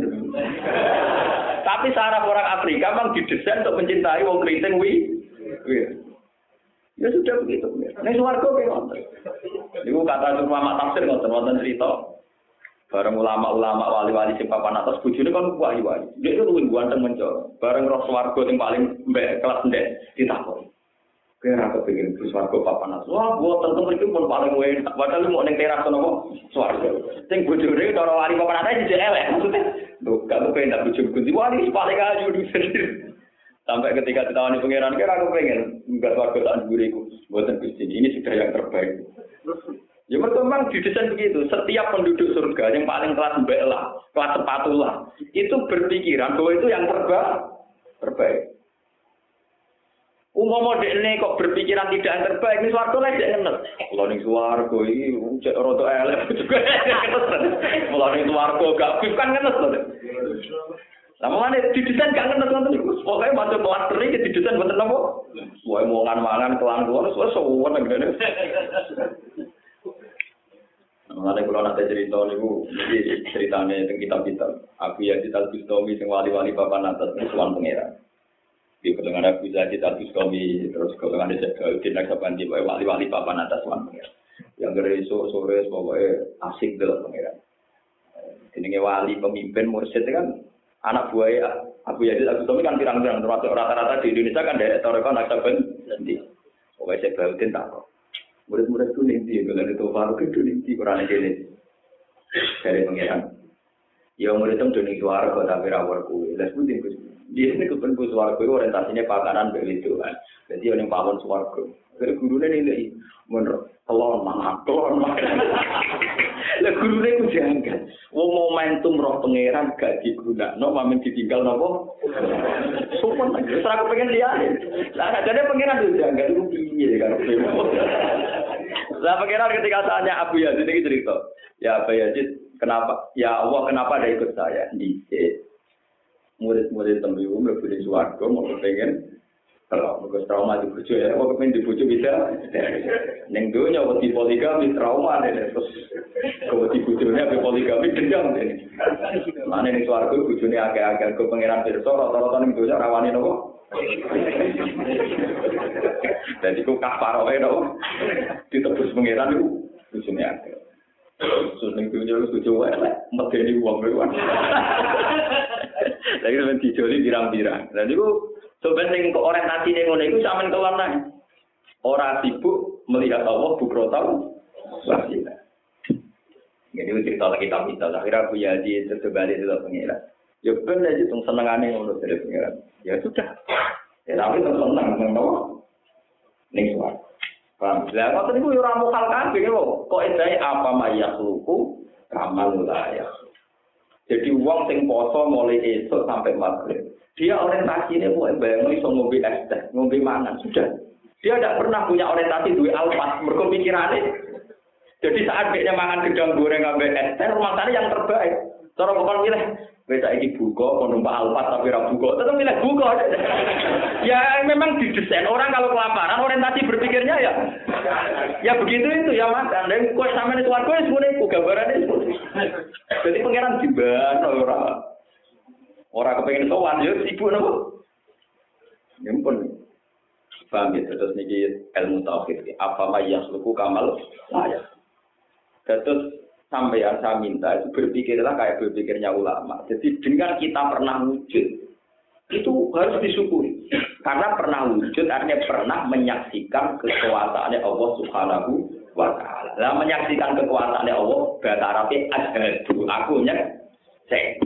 Tapi saraf orang Afrika memang didesain untuk mencintai wong keriting wi. Ya sudah begitu. Ini suarga kayak. Ibu kata ulama tafsir ngoten wonten cerita. Bareng ulama-ulama wali-wali sing papan atas bojone kan wali-wali. Dia itu luwih ganteng mencor. Bareng roh swarga sing paling mbek kelas ndek ditakon. Kira aku pengen ke swarga papan atas. Wah, gua tentu itu pun paling enak. Padahal mau ning teras nopo swarga. Sing bojone cara wali papan atas jadi elek. Maksudnya, lho, kalau pengen tak bojo kunci wali paling ayu di sendiri. Sampai ketika ditawani pangeran, kira aku pengen enggak warga tak duriku. Buatan Gusti ini sudah yang terbaik. Ya memang didesain begitu. Setiap penduduk surga yang paling kelas mbak lah, kelas sepatu lah, itu berpikiran bahwa itu yang terbaik. Terbaik. Umum ini kok berpikiran tidak yang terbaik, ini suarga lah tidak ngenes. Kalau ini suarga ini roto elek juga Kalau ini suarga gak kan ngenes Sama mana didesain gak ngerti nonton itu. Pokoknya masuk kelas teri ke didesain buat apa? Wah mau ngan mangan kelang keluar, soalnya sewan gitu. Mengenai kalau nanti cerita bu, ini ceritanya tentang kitab kitab. Aku ya kita Gustomi, sing wali-wali bapak natas Tuhan pangeran. Di kedengaran aku ya kita Gustomi, terus kedengaran saya ke Dinak Sabanti, wali-wali bapak natas Tuhan pangeran. Yang gereso sore pokoknya asik dalam pangeran. Ini wali pemimpin mursyid kan anak buaya Abu Yazid Abu Tumi kan pirang-pirang termasuk rata-rata di Indonesia kan dari Toreko Naksaben nanti. Pokoknya saya bautin tak kok. Murid-murid itu nanti, kalau itu baru itu nanti kurang ini dari pangeran. Ya murid itu dunia suara kok tapi rawar kue. Lalu sebutin Dia ini kepenku suara kue orientasinya pakanan begitu kan. Jadi orang pawon kue. Jadi gurunya ini menurut telon mana telon mana. Lah gurune ku janggal. Wong momentum roh pangeran gak digunakno mamen ditinggal napa? Sopan aja. Ora kepengen liyane. Lah ajane pangeran itu janggal itu piye kan. Lah pangeran ketika tanya Abu Yazid iki cerita. Ya Abu Yazid, kenapa? Ya Allah, kenapa ada ikut saya? Dicek. Murid-murid tembiwu mlebu swarga mau pengen kalau mereka trauma di bujuk ya, kok kepengen di bujuk bisa? Neng dunia wedi poligami trauma deh, terus kalau di bujuknya be poligami dendam deh. Mana nih suaraku bujuknya agak-agak ke pangeran pirsa, rata-rata neng dunia rawani nopo. Jadi ku kafar wae nopo. Ditebus pangeran itu bujuknya agak. Terus neng dunia lu bujuk wae medeni uang wae. Lagi sampe dijoli pirang-pirang. Dan itu Sebenarnya kok orientasi yang ngono itu sampean keluar nang. Orang sibuk melihat Allah bukrotal wasila. Jadi itu cerita lagi kita kita. Akhirnya Abu Yazid itu kembali itu pengira. Ya benar aja tuh senengannya ngono dari pengira. Ya sudah. Ya tapi tuh seneng ngono. Ning suar. Paham? Lah kok tadi gue orang mukal kabeh kok. Kok edai apa mayak luku kamal layak. Jadi uang sing poso mulai esok sampai maghrib. Dia orientasi ini mau bayang iso ngombe es teh, ngombe mangan sudah. Dia tidak pernah punya orientasi dua alfas, mereka. Jadi saat dia mangan gedang goreng ngambil es teh, rumah yang terbaik. Cara bukan milih, bisa ini buka, mau numpak alfas tapi rabu buka, tetap milih buka. ya memang didesain orang kalau kelaparan orientasi berpikirnya ya, ya begitu itu ya mas. Dan kue sama itu warga semuanya itu itu. Jadi pangeran diban orang. Orang kepengen sowan ya sibuk nopo. Nyempun. Paham ya terus niki ilmu tauhid. Apa ma yasluku kamal saya. Terus sampai yang saya minta itu berpikirlah kayak berpikirnya ulama. Jadi dengan kita pernah wujud itu harus disyukuri. Karena pernah wujud artinya pernah menyaksikan kekuasaannya Allah Subhanahu wa taala. Lah menyaksikan kekuasaannya Allah bahasa Arabnya asyhadu aku saya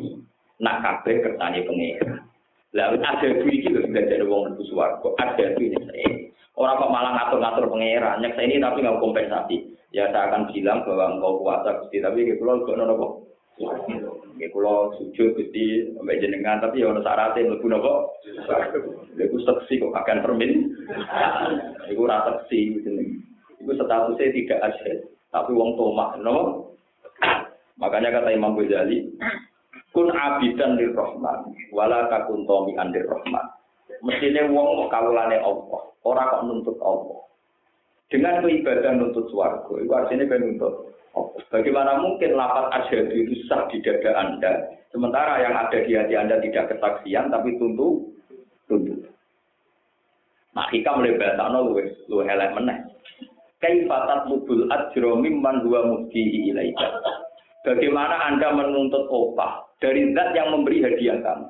nak kabeh kersane pengira. Lalu ada iki lho sudah jadi wong mlebu swarga. Duit ini. Orang kok malah ngatur-ngatur pengira, nyek ini tapi nggak kompensasi. Ya saya akan bilang bahwa engkau kuasa Gusti, tapi kayak pulau nono kok. Kayak pulau sujud Gusti sampai jenengan, tapi ya ono syaratnya mlebu nopo. Iku seksi kok akan permin. Iku rasa seksi jeneng. Iku statusnya tidak ada, tapi wong tomak, no. Makanya kata Imam Ghazali, kun abidan lir rahman wala takun tomi andir rahman mestine wong kawulane Allah ora kok nuntut Allah dengan beribadah nuntut swarga itu artinya kan nuntut Bagaimana mungkin lapat asyhadu itu sah di dada Anda, sementara yang ada di hati Anda tidak kesaksian, tapi tuntut, tuntut. Nah, hikam mulai bahasa no luwe, luwe elek meneh. Kaifatat lubul ajro mimman huwa muftihi ilaika. Bagaimana Anda menuntut opah dari zat yang memberi hadiah kamu.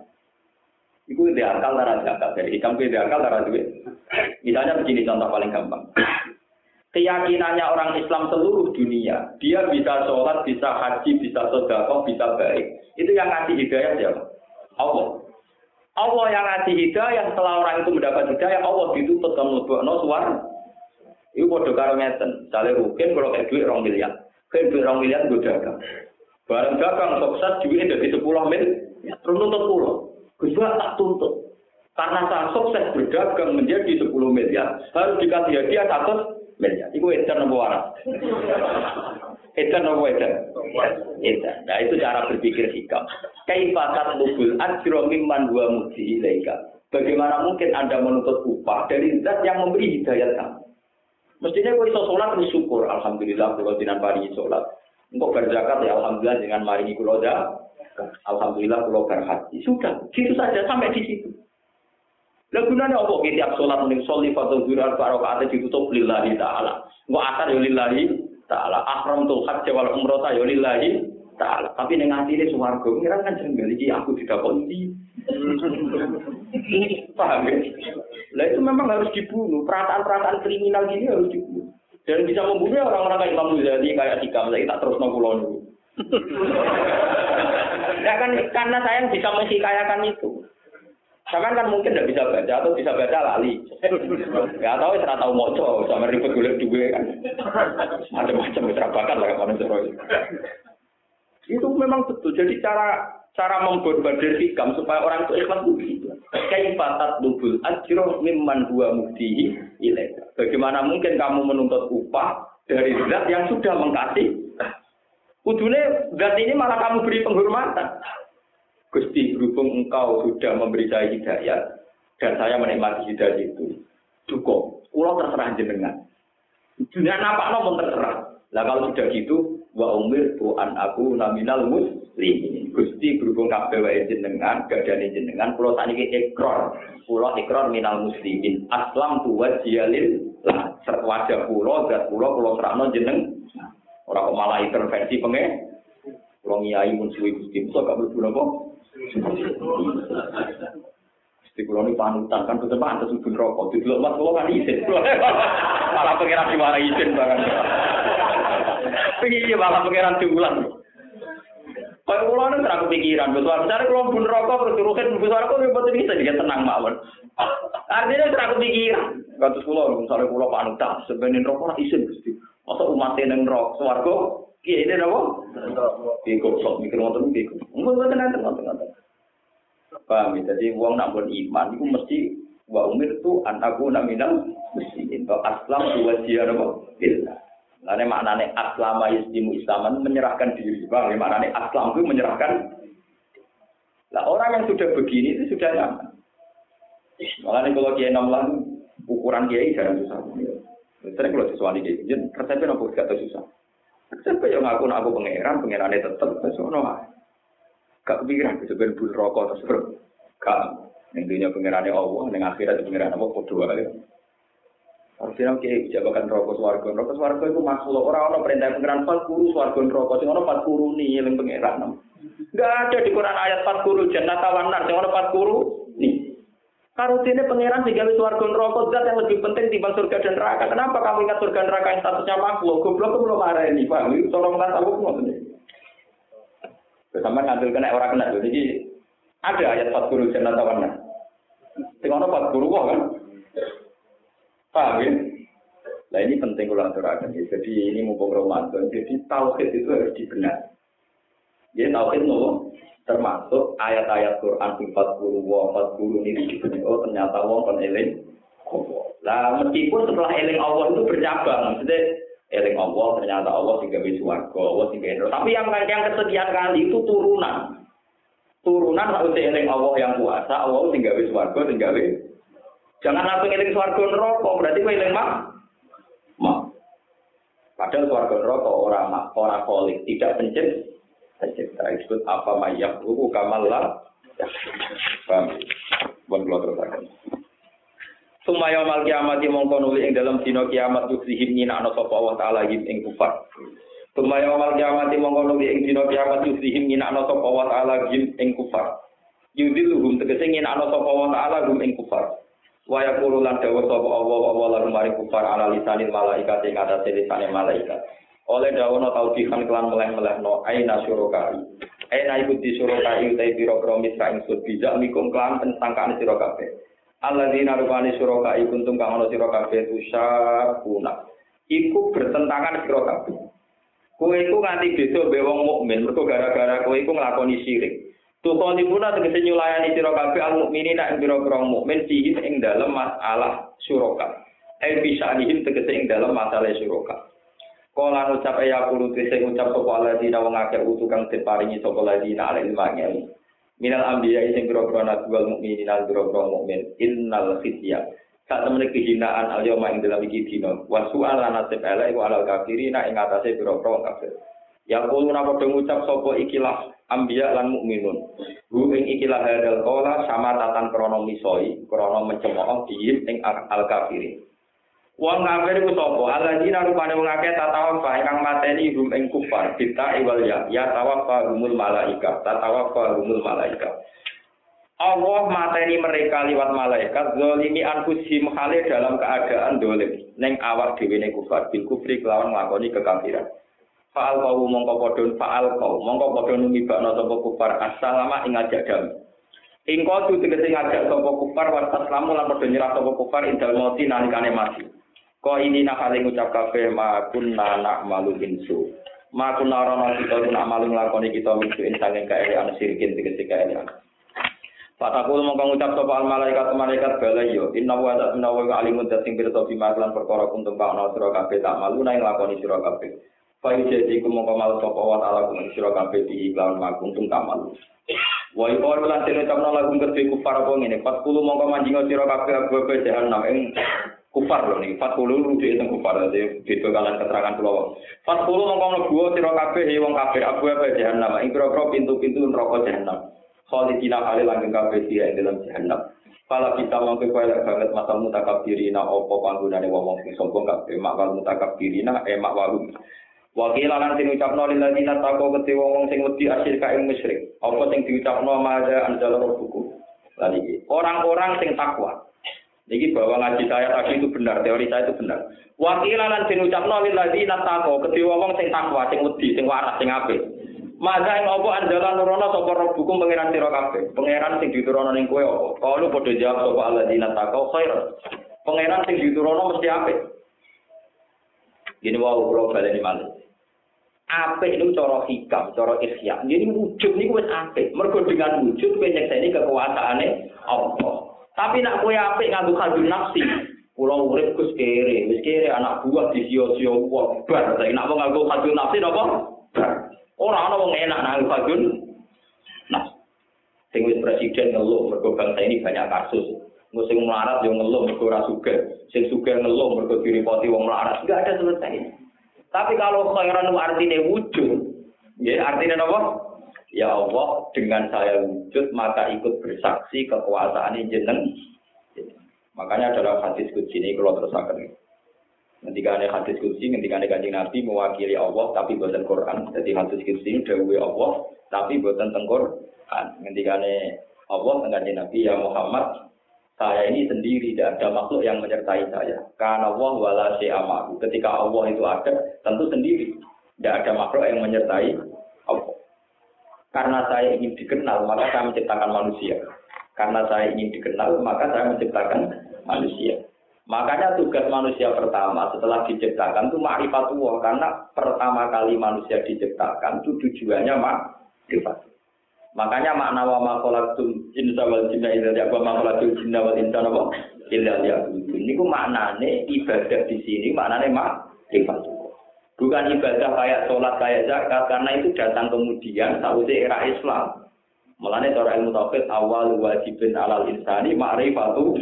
Itu ide akal darah zakat. Jadi hikam ide akal darah duit. Misalnya begini contoh paling gampang. Keyakinannya orang Islam seluruh dunia, dia bisa sholat, bisa haji, bisa sodako, bisa baik. Itu yang ngasih hidayah siapa? Allah. Allah yang ngasih hidayah, setelah orang itu mendapat hidayah, Allah ditutup dan no suara. Itu bodoh karo ngeten. Misalnya rukin kalau kayak duit rong miliar. Kayak duit rong miliar gue dagang. Barang dagang sukses duitnya dari 10 mil, terus nuntut pulau. Gus tak tuntut. Karena saya sukses berdagang menjadi 10 miliar, harus dikasih hadiah 100 miliar. Itu edan nopo waras. Edan nopo edan? Edan. Nah itu cara berpikir hikam. Kaifatat lubul ajro mimman dua mudi ilaika. Bagaimana mungkin Anda menuntut upah dari zat yang memberi hidayat kamu? Mestinya kau iso sholat bersyukur. Alhamdulillah kalau tidak pari sholat. Engkau berzakat ya Alhamdulillah dengan maringi kulo Alhamdulillah kulo berhaji. Sudah, gitu saja sampai di situ. Lah gunanya apa tiap sholat ning sholli fardhu zuhur arba rakaat ditutup lillahi taala. Engko asar ya lillahi taala. Ahram tuh hajj wal umroh ya lillahi taala. Tapi ning atine swarga pengiran kan jenggal iki aku didakoni. Paham ya? Lah itu memang harus dibunuh. Perasaan-perasaan kriminal gini harus dibunuh. Dan bisa membunuh orang-orang kayak Imam Ghazali, kayak Dikam, saya tak terus nongkulon dulu. ya kan karena saya bisa menghikayakan itu. Sama kan mungkin tidak bisa baca atau bisa baca lali. Ya tahu saya tahu moco sama ribet golek duwe kan. Macam-macam bakat lah kan Itu memang betul. Jadi cara cara memborbadir hikam supaya orang itu ikhlas begitu. Kaifatat dubul ajro mimman huwa muftihi ilaika. Bagaimana mungkin kamu menuntut upah dari zat yang sudah mengkasih? Kudune zat ini malah kamu beri penghormatan. Gusti berhubung engkau sudah memberi saya hidayat dan saya menikmati hidayat itu, cukup. Pulau terserah jenengan. Dunia nampak nomor terserah. Lah kalau sudah gitu, wa umir tuan aku naminal muslimin. Gusti berhubung kabeh wae jenengan, gadane jenengan, kula saniki ikrar. Kula ikrar minal muslimin. Aslam tu wajiyalil lah wajah kula, zat kula kula serahno jeneng. Ora kok malah intervensi pengen. Kula ngiyai mun suwi Gusti, kok gak mlebu napa? Di kulo ini panutan kan betul pantas ubun rokok. Di dulu mas kulo kan izin. malah pengiran diwara izin barang. Iya malah pengiran diulang. Kalau kulo ini terang pikiran. Betul. Misalnya kulo ubun rokok terus turusin ubun rokok betul bisa dia tenang mawon. Artinya terang pikiran. Katus kulo misalnya kulo panutan sebenarnya rokok izin gusti. Masa umatnya neng rokok suwargo Iya ini apa? Iya goblok mikir ngoten iki. Engko ngoten ngoten ngoten ngoten. Paham ya? Jadi uang nak buat iman itu mesti wa umir itu antaku naminal muslimin. Wa aslam dua dia apa? Billah. Lalu maknanya aslama yuslimu islaman menyerahkan diri. Bang, maknanya aslam itu menyerahkan. Nah orang yang sudah begini itu sudah nyaman. Makanya kalau kiai enam ukuran kiai jangan susah. Sering kalau sesuatu kiai, resepnya nopo gak susah. Sampai yang ngaku aku pangeran, pangerannya tetep, terus ono Gak kepikiran, sebenarnya bul rokok terus bro. Gak, intinya pangerannya Allah, yang akhirat pangeran apa, kodoh aja. Artinya oke, jabakan rokok swarga. Rokok swarga itu makhluk. Orang-orang perintah pangeran empat guru swarga rokok. Sing orang empat guru nih yang pangeran. Gak ada di Quran ayat empat guru jannah tawanar. Sing orang empat guru. Karutine pangeran tiga swarga neraka zat yang lebih penting timbang surga dan neraka. Kenapa kamu ingat surga neraka yang statusnya makhluk? Goblok kamu belum marah ini, Pak. Itu tolong tak tahu ngoten. Sama ngambil kena orang kena. Jadi ada ayat empat guru jannah tawana. Sing ono guru kok kan. Paham ya? Nah ini penting kalau aturakan ya. Jadi ini mumpung Ramadan. Jadi tauhid itu harus dibenar. Ya tauhid nopo termasuk ayat-ayat Quran 40 wa 40 ini diberi oh ternyata wong kon eling lah meskipun setelah eling Allah itu bercabang maksudnya eling Allah ternyata Allah sehingga bisa warga Allah sehingga tapi yang yang kesekian kali itu turunan. Turunan harusnya eling Allah yang kuasa Allah sehingga bisa warga sehingga jangan langsung eling warga neraka berarti kau eling mak? Mak. Padahal warga neraka orang orang kolik tidak pencet tercipta disebut apa mayak ruku kamala paham buat keluar terus akan Sumaya mal kiamat mongko nuli ing dalam dina kiamat yuksihim nyinakno sapa Allah taala him ing kufar. Sumaya mal kiamat mongko nuli ing dina kiamat yuksihim nyinakno sapa Allah taala him ing kufar. Yudiluhum tegese nyinakno sapa Allah taala hum ing kufar. Wa yaqulu lan dawa sapa Allah Allah lan kufar ala lisanil malaikat ing atase lisane malaikat oleh dawono taubihan kelan meleh-meleh no aina surokai aina iku di surokai utai biro-biro mitra ingsun bijak mikum kelan pensangkaan siro kabeh alladzina rupani surokai kuntum kang ono siro kabeh tusabuna iku bertentangan siro kabeh kowe iku nganti beda be wong mukmin mergo gara-gara kowe iku nglakoni syirik. Tukon ibuna tegese nyulayani sira kabeh al mukminina ing pira-pira mukmin sihim ing dalem masalah suraka. Eh bisa dihim tegese ing dalem masalah suraka. Kala ngucap ya kulo sing ngucap sapa alladzina wong akeh utu kang diparingi sapa alladzina ala ilmane. Minal anbiya sing pira-pira nabi wal mukminin al mukmin innal khizya. Sak temene kehinaan al yauma ing dalam iki dina. Wa su'al lan nasib ala iku alal kafirina ing atase pira-pira kafir. Ya kulo napa ngucap sapa ikilah anbiya lan mukminun. Hu ing ikilah hadal qala sama tatan krana misoi, krana mencemooh di ing al kafirin. Wong kafir iku sapa? Alladzina rupane wong akeh tatawafa ingkang mateni hum ing kufar kita iwal ya ya tawafa humul malaika tatawafa humul malaika. Allah mateni mereka liwat malaikat zalimi anfusihim hale dalam keadaan dolim ning awak dhewe ne kufar bil kufri kelawan nglakoni kekafiran. Fa'al kau mongko padha fa'al kau mongko padha numibakno sapa kufar assalamu ing ajak damai. Ing kudu tegese ngajak sapa kufar wa taslamu lan padha nyerah sapa kufar indal mati nalikane mati. Ko ini nak kali ngucap kafe ma kunna nak malu insu. Ma kunna rono kita nak malu nglakoni kita minsu insang ing kaelian sirkin tegese kaelian. Fatakul mongko ngucap sapa al malaikat malaikat bala yo inna wa ta'ala wa alimun sing pirsa bima lan perkara kuntum kana sira kabeh tak malu nang nglakoni sira kabeh. Fa jadi mongko malu sapa wa ta'ala kum sira kabeh di iklan ma kuntum tak malu. Wa iqor lan tene tamna lagu kedhe kufar apa ngene. Fatkulu mongko manjinga sira kabeh abu jahanam ing kufar lho nih. Fatkulu rujuk itu kufar dadi beda kalian keterangan kula. Fatkulu mongko mlebu sira kabeh wong kafir abu apa jahanam ing pira-pira pintu-pintu neraka jahanam. Khalidina kali langgeng kabeh dia ing dalam jahanam. Pala kita mangke kowe lek banget masal mutakabirina opo panggonane wong sing sombong kabeh mutakabirina eh makwalu. Wakil lan sing ucapno lil ladina tako kete wong sing wedi asyir ka ing musyrik. Apa sing diucapno maja anjala buku. Lan iki orang-orang sing takwa. Niki bahwa ngaji saya tadi itu benar, teori saya itu benar. Wakil lan sing ucapno lil ladina tako kete wong sing takwa, sing wedi, sing waras, sing apik. Maka ing apa andalan nurono sapa rabbukum pangeran sira kabeh. Pangeran sing diturono ning kowe apa? Kalu padha jawab sapa alladzina taqau khair. Pangeran sing diturono mesti apik. Gini wae kula baleni malih. Apik itu cara hikam, cara ihya. Jadi wujud niku wis apik. Mergo dengan wujud kowe nyekseni kekuasaane Allah. Tapi nak kowe apik nganggo kalbu nafsi, Kula urip Gus kere, wis kere anak buah di sio-sio kok bar. Tapi nak mau nganggo kalbu nafsi napa? Bar. Ora ana wong enak nang Fadun. Nah, sing wis presiden ngeluh mergo bangsa ini banyak kasus. Engko sing melarat yo ngeluh mergo ora sugih. Sing sugih ngeluh mergo diripoti wong melarat. Enggak ada selesai. Tapi kalau khairan artinya wujud, ya artinya apa? Ya Allah, dengan saya wujud maka ikut bersaksi kekuasaan jeneng. Makanya dalam hadis kudsi ini kalau terus akan Ketika ada hadis kursi, ketika ada kajian Nabi mewakili Allah, tapi buatan Quran. Jadi hadis kursi ini dahulu Allah, tapi buatan tengkor. Ketika ada Allah, kajian Nabi, ya Muhammad, saya ini sendiri, tidak ada makhluk yang menyertai saya. Karena Allah wala amahu. Ketika Allah itu ada, tentu sendiri. Tidak ada makhluk yang menyertai. Karena saya ingin dikenal, maka saya menciptakan manusia. Karena saya ingin dikenal, maka saya menciptakan manusia. Makanya tugas manusia pertama setelah diciptakan itu ma'rifatullah karena pertama kali manusia diciptakan itu tujuannya ma'rifat. Makanya makna wa ma khalaqtul insa wal jinna illa liya'budun ma khalaqtul jinna wal insa illa maknane ibadah di sini maknane ma'rifatullah. Bukan ibadah kayak sholat kayak zakat karena itu datang kemudian sausé era Islam. Mulane cara ilmu tauhid awal wajibin alal insani ma'rifatu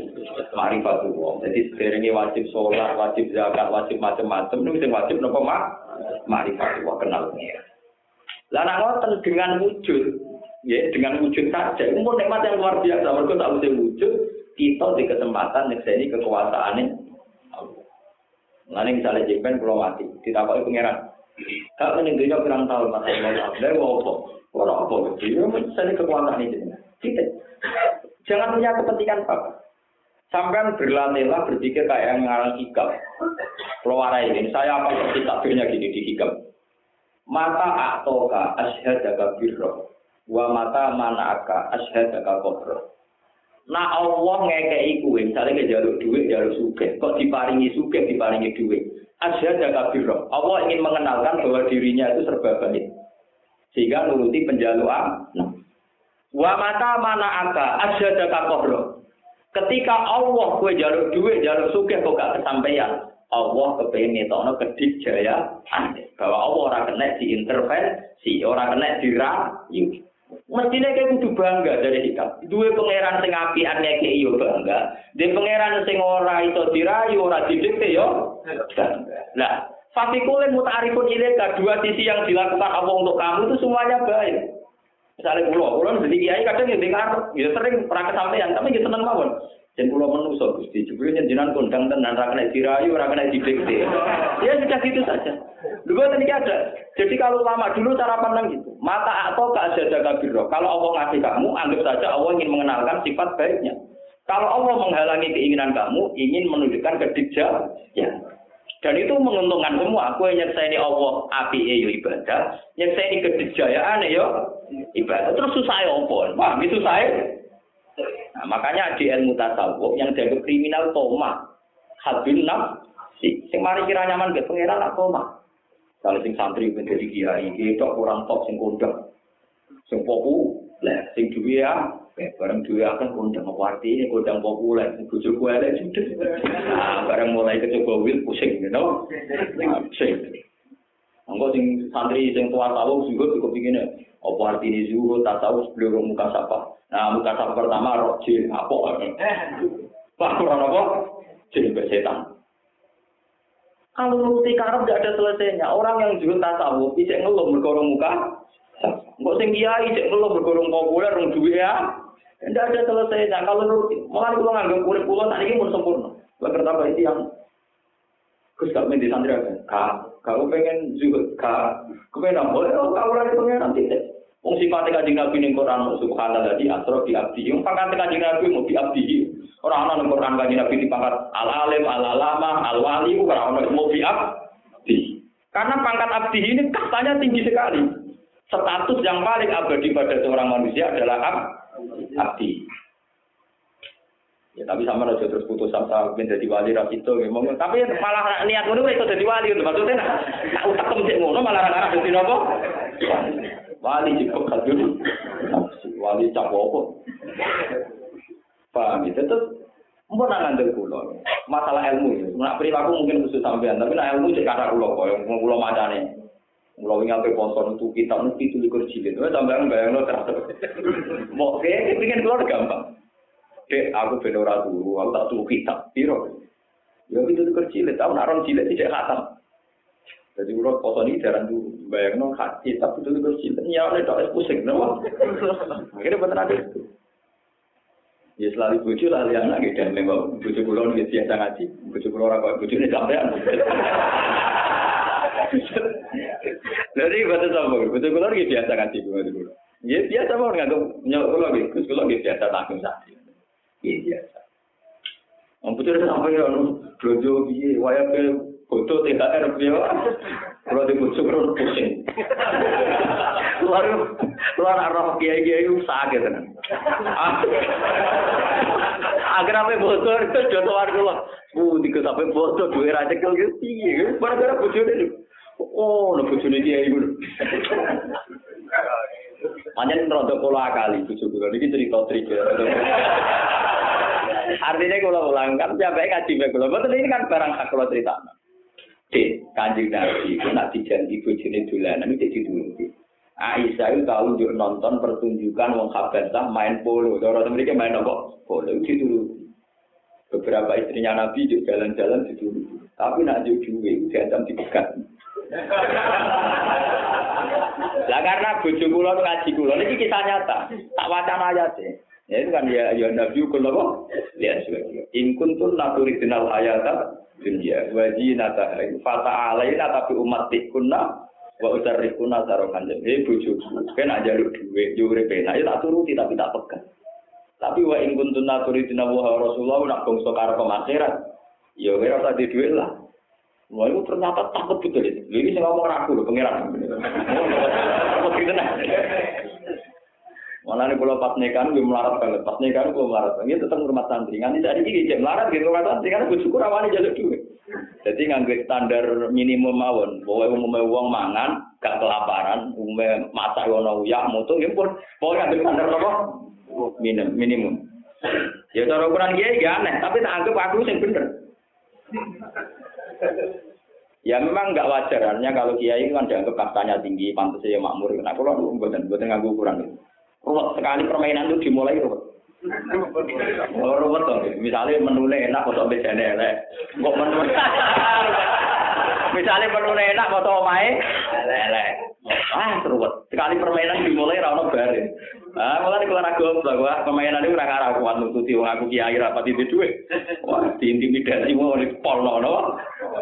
ma'rifatu wong. Jadi sederenge wajib sholat, wajib zakat, wajib macam-macam niku sing wajib napa mak ma'rifatu wong kenal. Lah ngoten dengan wujud, ya dengan wujud saja, itu nikmat yang luar biasa. Mergo tak wujud, kita di kesempatan nyekseni kekuasaane Allah. Mulane misalnya jemben kula mati, ditakoki pangeran. Kak ning dunya pirang tahun Mas. Lha opo? Ora apa gitu. Ya saya kekuatan ini. Tidak. Jangan punya kepentingan apa. Sampai berlatihlah berpikir kayak yang ngarang hikam. Keluar ini, saya apa seperti takbirnya gini di hikam. Mata atoka ashadaka birro. Wa mata manaka ashadaka kodro. Nah Allah ngekei kue, misalnya ke jalur duit, jalur suge. Kok diparingi suge, diparingi duit. Ashadaka birro. Allah ingin mengenalkan bahwa dirinya itu serba baik sehingga nuruti penjaluan. Nah. Wa mata mana aka asyada kakobro. Ketika Allah kue jalur duit, jalur sugih kok gak kesampaian. Allah kepengen ngetokno kedik jaya bahwa Allah ora kena diintervensi, ora kena dirayu. Mestinya kayak kudu bangga dari hikam. Dua pangeran sing apian iyo bangga. Di pangeran sing ora itu dirayu, ora didikte yo. Nah, Fasikulin mutarifun ilaika dua sisi yang dilakukan Allah untuk kamu itu semuanya baik. Misalnya pulau, pulau jadi kiai kadang ya dengar, ya sering pernah kesampaian, tapi ya seneng mawon. Jen kula menungso Gusti, jebule jenengan kondang tenan kena dirayu, ora kena didikte. Ya sudah gitu saja. Dulu tadi ada. Jadi kalau lama dulu cara pandang gitu. Mata atau ada kabiro. Kalau Allah ngasih kamu, anggap saja Allah ingin mengenalkan sifat baiknya. Kalau Allah menghalangi keinginan kamu, ingin menunjukkan kedikja, ya. Dan itu menguntungkan semua. Aku yang ini Allah api yo ibadah, ini kedikjayaan yo ibadah. Terus susah ya apa? Wah, itu saya. Nah, makanya di ilmu tasawuf yang dianggap kriminal toma. Hadbin si Sing mari kira nyaman ke pangeran nak toma. Kalau sing santri pun jadi kiai, itu kurang top sing kondang. Sing lah sing duwe ya, bareng duwe akan kondang apa ini kondang populer, bojo kuwi elek judes. Nah, bareng mulai kecoba wil pusing, you know. Pusing. Engko sing santri sing tua tahu juga cukup begini. Apa artinya zuhud, tasawuf, sebelum muka sapa. Nah, muka sapa pertama, rojil, apa? Pak, kurang apa? Jin setan. Kalau nuruti karep tidak ada selesainya. Orang yang zuhud tasawuf, tidak ngeluh berkorong muka. Enggak sing kiai, tidak ngeluh berkorong populer, orang duit ya. Tidak ada selesainya. Kalau nuruti, malah kalau nganggap kulit pulau, tak ini pun sempurna. Bakar tambah itu yang Gus gak main di santri kan? Kau pengen zuhud, kak, kau pengen apa? Oh, kau orang pengen nanti. Wong sifate kanjeng Nabi ning Quran subhanallah di asra di abdi. Wong pangkat kanjeng Nabi mau di abdi. Ora ana ning Quran kanjeng Nabi di pangkat al alim, al alama, al wali ora ana mau di abdi. Karena pangkat abdi ini kastanya tinggi sekali. Status yang paling abadi pada seorang manusia adalah ab, abdi. Ya tapi sama aja terus putus asa menjadi wali ras itu ngomong. Tapi malah niat ngono itu jadi wali maksudnya nak utak cek ngono malah ora dadi napa? Wali juga kadung wali cap apa? Paham itu tetap Mbok nang ngandel kula. Masalah ilmu ya. Nak perilaku mungkin khusus sampean, tapi nak ilmu cek kata kula yang kula macane. Kula wingi ape poso nutu kitab nutu itu likur jilid. Wes sampean bayangno terus. Mbok kene pengen kula gampang. Dek, aku ben ora turu, aku tak turu kitab. Piro? Ya itu aku nak rong jilid tidak khatam. Jadi kalau foto ini jarang tuh bayang no hati, tapi itu cinta. Ya oleh tak pusing, no. Akhirnya benar ada itu. Ya selalu bucu lah lihat lagi dan memang bucu pulau ini biasa ngaji, bucu pulau orang kau bucu ini sampean. Jadi betul sama, bucu pulau ini biasa ngaji bucu pulau. Ya biasa mau nggak nyok pulau gitu, pulau biasa takut sakit. biasa. biasa. Membutuhkan apa ya, lu belanja biaya, waya ke butuh tidak air biaya, kalau dibutuh kalau pusing. Luar luar arah biaya biaya itu sakit kan. Agar apa butuh itu jodoh warga lah. Bu, tiga sampai butuh dua raja kalau tinggi, barang-barang butuh oh, ini. Oh, nak butuh ini dia. Panjang rodo pola kali bojo gue ini cerita cerita Artinya kalau ulang kan sampai kaji kalau betul ini kan barang hak kalau cerita. Dek, kanjeng Nabi itu nak dijanji bojone dolanan itu dituruti. Aisyah itu tahu untuk nonton pertunjukan wong Habasah main polo. Orang mereka main apa? Polo itu dituruti. Beberapa istrinya Nabi juga jalan-jalan dituruti. Tapi nak juga itu diancam dipegat. Lah karena bojo kula ngaji kula niki kisah nyata. Tak wacana ayat Ya. Itu kan ya ya Nabi kula kok. Ya sebagai in kuntum naturidinal ayata dunia wajinata fata alaina tapi umat tikunna wa utarikuna tarokan. Jadi bujuku kan aja lu duwe jure pena ya tak turuti tapi tak pegang. Tapi wa in kuntum naturidina wa rasulullah nak bangsa karo akhirat ya ora usah duit lah Wah, itu ternyata takut betul itu. Ini saya ngomong ragu loh, pengiran. Takut gitu nah. Malah nih kalau pas nikah gue melarat banget, pas nikah gue melarat banget, tetap rumah santri. Nanti tadi ini jam melarat gitu rumah santri karena gue syukur awalnya jalur duit. Jadi nggak standar minimum mawon, bahwa umumnya uang mangan, gak kelaparan, umumnya mata wono uyak mutu, ya pun mau ngambil standar apa? Minimum, minimum. Ya cara ukuran kiai gak aneh, tapi tak anggap aku sih bener. Ya memang nggak wajar, artinya kalau kiai kan dianggap kastanya tinggi, pantasnya makmur. Nah kalau buatan buatan nganggu ukuran itu. Ruwet sekali permainan itu dimulai ruwet. Ruwet dong. Misalnya menunya enak, foto bejane elek. Kok menu Misalnya menunya enak, foto omae elek. Ah, seruat. Sekali permainan dimulai ra ono bare. Ah, mulai keluar aku bahwa permainan itu ora karo aku nututi wong aku kiai ra pati duwe. Wah, diintimidasi mau di polno no.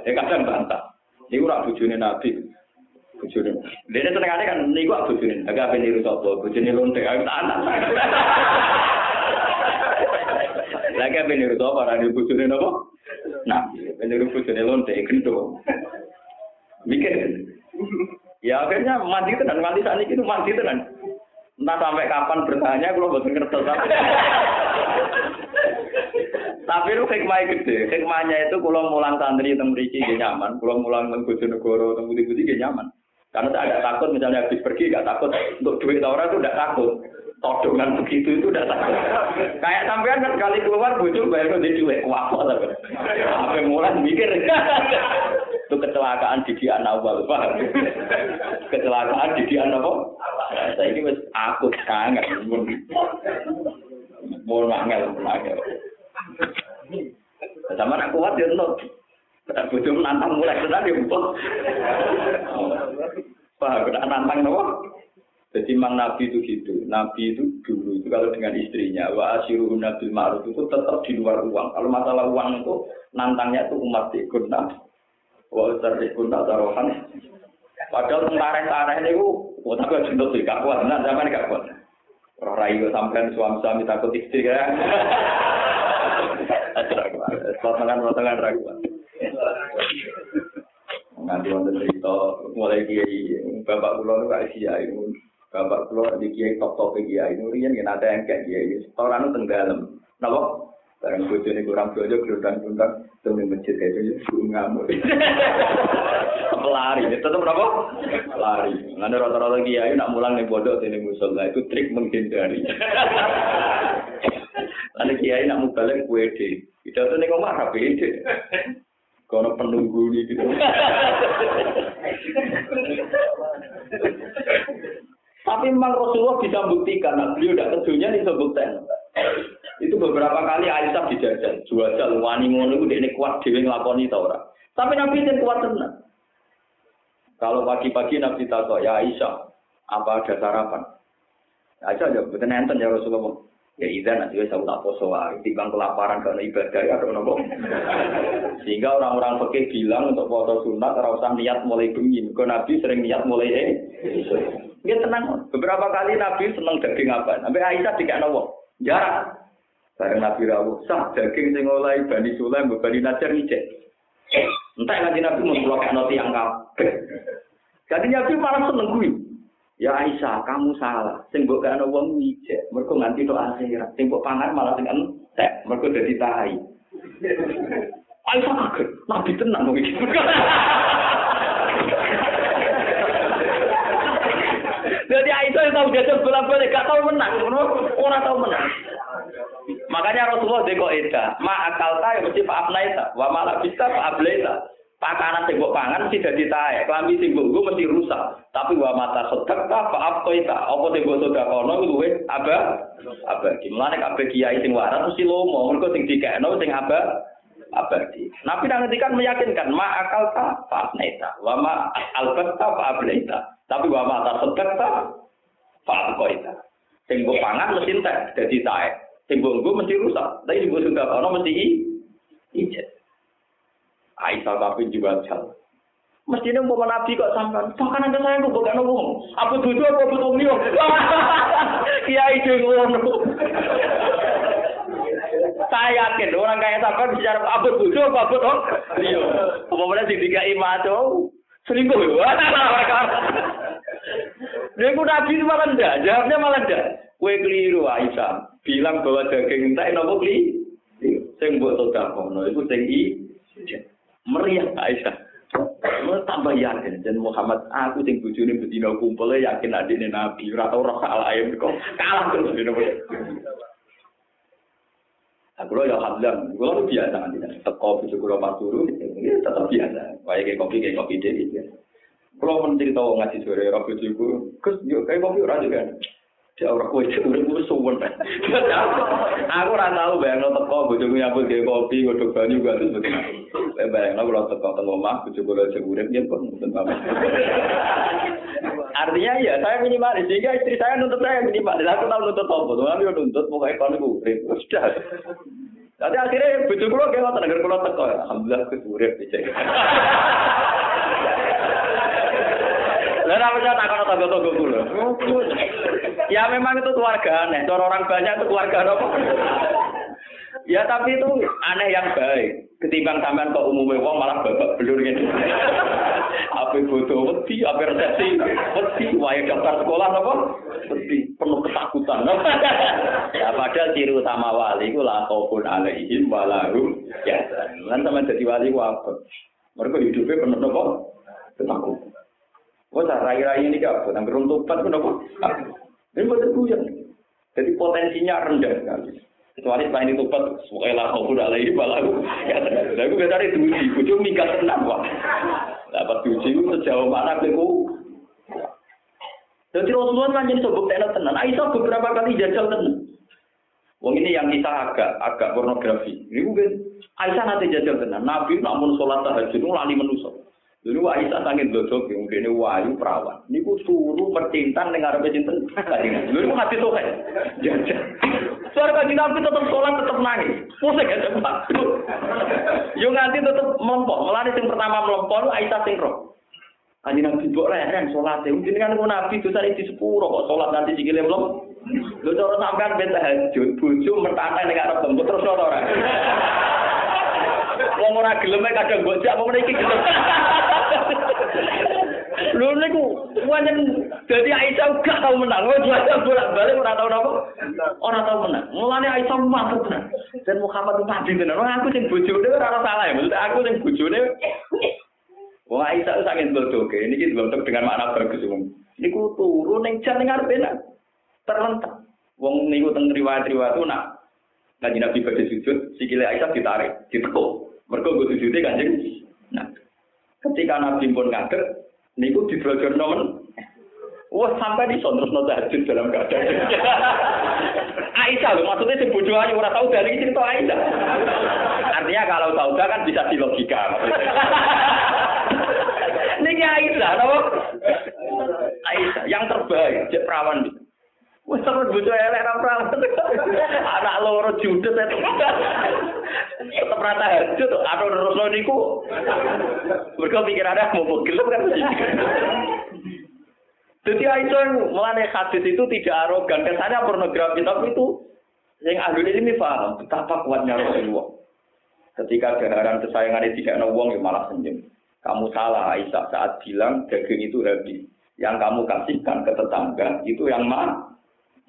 Ya kadang bantah. Iku ora bojone Nabi. Bojone. Dene senengane kan niku bojone. Agak ben niru sapa? Bojone lonte. Aku tak anak. Lagi ben niru sapa? Ora niru bojone napa? Nabi. Ben niru bojone lonte kendo. Mikir. Ya akhirnya mandi tenan, mandi saat ini itu mandi tenan. Entah sampai kapan bertanya, kalau bosan ngerti tapi. tapi itu hikmah gede. Hikmahnya itu kalau mulang santri teng mriki gak nyaman, kalau mulang teng Bojonegoro teng Putih-Putih gak nyaman. Karena saya agak takut misalnya habis pergi gak takut untuk duit orang itu tidak takut. Todongan begitu itu tidak takut. Kayak sampean kan kali keluar bojo bayar ke duit kuapa tapi. Apa mulai mikir. itu kecelakaan di dian awal paham kecelakaan di apa saya ini mas aku sangat. Mau nangel nangel sama nak kuat ya tak butuh nantang mulai dia butuh paham kita nantang no jadi memang Nabi itu gitu. Nabi itu dulu itu kalau dengan istrinya, wa asyiru nabil ma'ruf itu tetap di luar uang. Kalau masalah uang itu nantangnya itu umat ikut. Wa sarrikun tarohan. Padahal tentara-tentara ini ku, oh tapi harus untuk gak kuat, nah zaman gak kuat. Roh rayu sampean suami-suami takut istri kan. Potongan potongan raguan. Nanti wonten cerita mulai kiai bapak kula nu kaya kiai bapak kula di kiai top top kiai nu riyen ada yang kayak kiai setoran tenggelam. Napa? Barang bojone kurang bojo glundang-glundang temen masjid itu yo ngamuk. Lari, tetap berapa? Lari. Ngene rata-rata kiai nak mulang ning pondok dene musala itu trik menghindari. Lalu kiai nak mubalek kue de. Tidak tuh ning omah rapi de. Kono penunggu ini gitu. Tapi memang Rasulullah bisa buktikan, nah, beliau tidak kedunya nih sebutkan. Itu beberapa kali Aisyah dijajal, jual wani ngono itu ini kuat dewi ngelakoni tau ora. Tapi Nabi itu kuat tenang. Kalau pagi-pagi Nabi tahu ya Aisyah, apa ada sarapan? Aisyah jawab, betul nenten ya Rasulullah. Ya izan nanti saya tak poso di bang kelaparan karena ibadah ya nopo. Sehingga orang-orang fakir bilang untuk foto sunat harus niat mulai bengi. Nabi sering niat mulai eh. Dia tenang. Beberapa kali Nabi senang daging apa? Nabi Aisyah tidak nopo. Jarak. Bareng Nabi rawuh, sah daging sing oleh Bani Sulaim, Bani Najar ngicek. Entah nanti Nabi mau pulang noti yang kabeh. Jadi Nabi malah seneng gue. Ya Aisyah, kamu salah. Sing mbok ana wong ngicek, mergo nganti akhirat. Sing mbok pangan malah sing entek, mergo dadi tahi. Aisyah kaget, Nabi tenang kok iki. Jadi Aisyah tahu jajal bolak-balik, gak tahu menang, orang tahu menang. Makanya Rasulullah deko eda, ma akal tayo mesti pak abnaita, wa malah bisa pak ablaita. Pakanan sing pangan mesti dadi tae, klambi sing mbok mesti rusak. Tapi wa mata sedek ta pak abtoita, apa sing mbok sedakono luwe aba abadi. Mulane kabeh kiai sing waras mesti lomo, mergo sing dikekno sing aba abadi. Nabi nang ngendikan meyakinkan ma akal ta pak abnaita, wa ma albat ta pak ablaita. Tapi wa mata sedek ta pak abtoita. Sing mbok pangan mesti entek dadi tae. Sing mbok mesti rusak. Tapi sing mbok sedakono mesti ijet. Aisyah tapi juga jal. Mesti ini mau nabi kok sampai. Bahkan ada saya kok bukan ngomong. Apa tujuh apa betul nih? Kiai ngono. Saya yakin orang kayak sampai bicara tujuh apa betul. Iya. Apa boleh sih tiga imato? Selingkuh ya? Dia pun nabi itu malah enggak. Jawabnya malah enggak. Kue keliru Aisyah. Bilang bahwa daging entek nopo keliru. Sing mbok sedekah itu sing i meriah Aisyah. Mau tambah yakin dan Muhammad aku sing bojone bedina kumpul yakin adine Nabi ora tau roh salah ayam kok kalah terus dina Aku lo ya hadam, gue lo biasa tidak teko bojo kulo pas turu, ya tetap biasa. Kayak kopi kayak kopi deh gitu. Kalau menteri tahu ngaji sore, roh bojoku, kus yuk kayak kopi ora juga. Ya ora kowe cek urip ku suwun. Aku ora tau bayangno teko bojoku nyambut gawe kopi, godhog banyu gak terus mboten. Bayangno kula teko teng omah bojoku ora cek urip yen kok mboten pamit. Artinya ya saya minimalis sehingga istri saya nuntut saya minimalis. Aku tahu nuntut tuh aku nuntut pokoknya kalau gue urip sudah. Jadi akhirnya bujuk kulo kayak ngotot negara kulo teko. Alhamdulillah aku urip. Lalu apa sih takkan tangga tangga kulo? Ya memang itu keluarga aneh. Cara orang banyak itu keluarga apa? Ya tapi itu aneh yang baik. Ketimbang sampean kok umumnya wong malah babak belur gitu. apa butuh wedi, apa resepsi wedi, wae daftar sekolah apa? Wedi, penuh ketakutan. ya padahal ciri utama wali itu lah khaufun alaihim walahum ya. Lan sama jadi wali ku apa? Mereka hidupnya penuh apa? Ketakutan. Wah, rai-rai ini apa? Yang beruntukan pun apa? Ini buat yang Jadi potensinya rendah sekali. Kecuali selain itu pet, semuanya kau udah lagi balaku. Ya, aku gak cari duji, ujung minggat tenang wah. Dapat duji itu sejauh mana aku. Jadi Rasulullah kan jadi sobek tenan tenan. Aisyah beberapa kali jajal tenan. Wong ini yang kisah agak agak pornografi. Ini mungkin Aisyah nanti jajal tenan. Nabi namun sholat tahajud itu lali menusuk. Dulu Aisyah sangat dodok, mungkin wahyu perawan. Ini ku suruh percintaan dengan Arab cinta. Dulu ku hati sohe. Jajah. Suara kaji nabi tetap sholat, tetap nangis. Pusing ya cepat. Yo nganti tetap melompok. Melani yang pertama melompok, Aisyah sing roh. Kaji nabi buat leren sholat. Mungkin kan ku nabi itu tadi di sepuluh kok sholat nanti sikile belum. Lu cara sampean beta bojo mertante ning arep bembut terus ora. Wong ora gelem kadang gojak apa iki gelem. Lho niku wanen dadi Aisyah gak tau menang. Wong juara bolak-balik ora tau napa? Ora tau menang. Mulane Aisyah mantep tenan. Dan Muhammad itu tadi tenan. Wong aku sing bojone ora salah ya. Maksud aku sing bojone Wong Aisyah bodoh. Ini kita bentuk dengan makna bagus. Niku turun ning jan ning arep terlentak. Wong niku teng riwayat-riwayat nak Kanjeng Nabi pada sujud, sikile Aisyah ditarik, ditekuk. Mereka gue sujudnya kanjeng. Nah, ketika Nabi pun ngaget, niku dibelajar nomen. Wah sampai di terus nota tahajud dalam keadaan. Aisyah loh, maksudnya si bojo aja orang tahu dari cerita Aisyah. Artinya kalau tahu kan bisa dilogika. Ini Aisyah, tahu? Aisyah yang terbaik, cek perawan. Wes sampe bojo elek ra. Anak loro judet itu. Tetep ra tahajud, anu terusno niku. Mergo ada mau gelem kan. Jadi Aisyah melane hadis itu tidak arogan, kesannya pornografi, tapi itu yang ahli ini paham betapa kuatnya Rasulullah. Ketika gaharan kesayangan itu tidak nawang ya malah senyum. Kamu salah Aisyah saat bilang daging itu habis. Yang kamu kasihkan ke tetangga itu yang mana?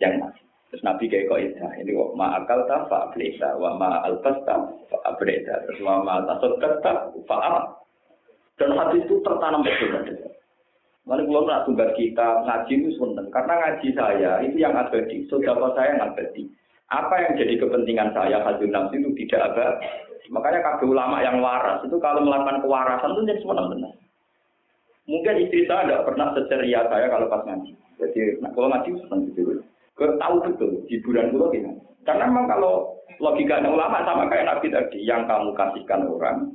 Yang masih. Terus Nabi kayak kok itu, ini kok ma akal ta fa ablesa, wa ma alfas ta fa abreda, terus wa ma tasod ta fa Dan hati itu tertanam betul betul. Mana belum nak tugas kita ngaji itu sebentar, karena ngaji saya itu yang abadi, saudara saya yang abadi. Apa yang jadi kepentingan saya hajul nafsi itu tidak ada. Makanya kabeh ulama yang waras itu kalau melakukan kewarasan itu jadi benar. Mungkin istri saya tidak pernah seceria saya kalau pas ngaji. Jadi kalau ngaji senang gitu. Gue tahu betul hiburan gue gimana. Karena memang kalau logika ulama sama kayak Nabi tadi, yang kamu kasihkan orang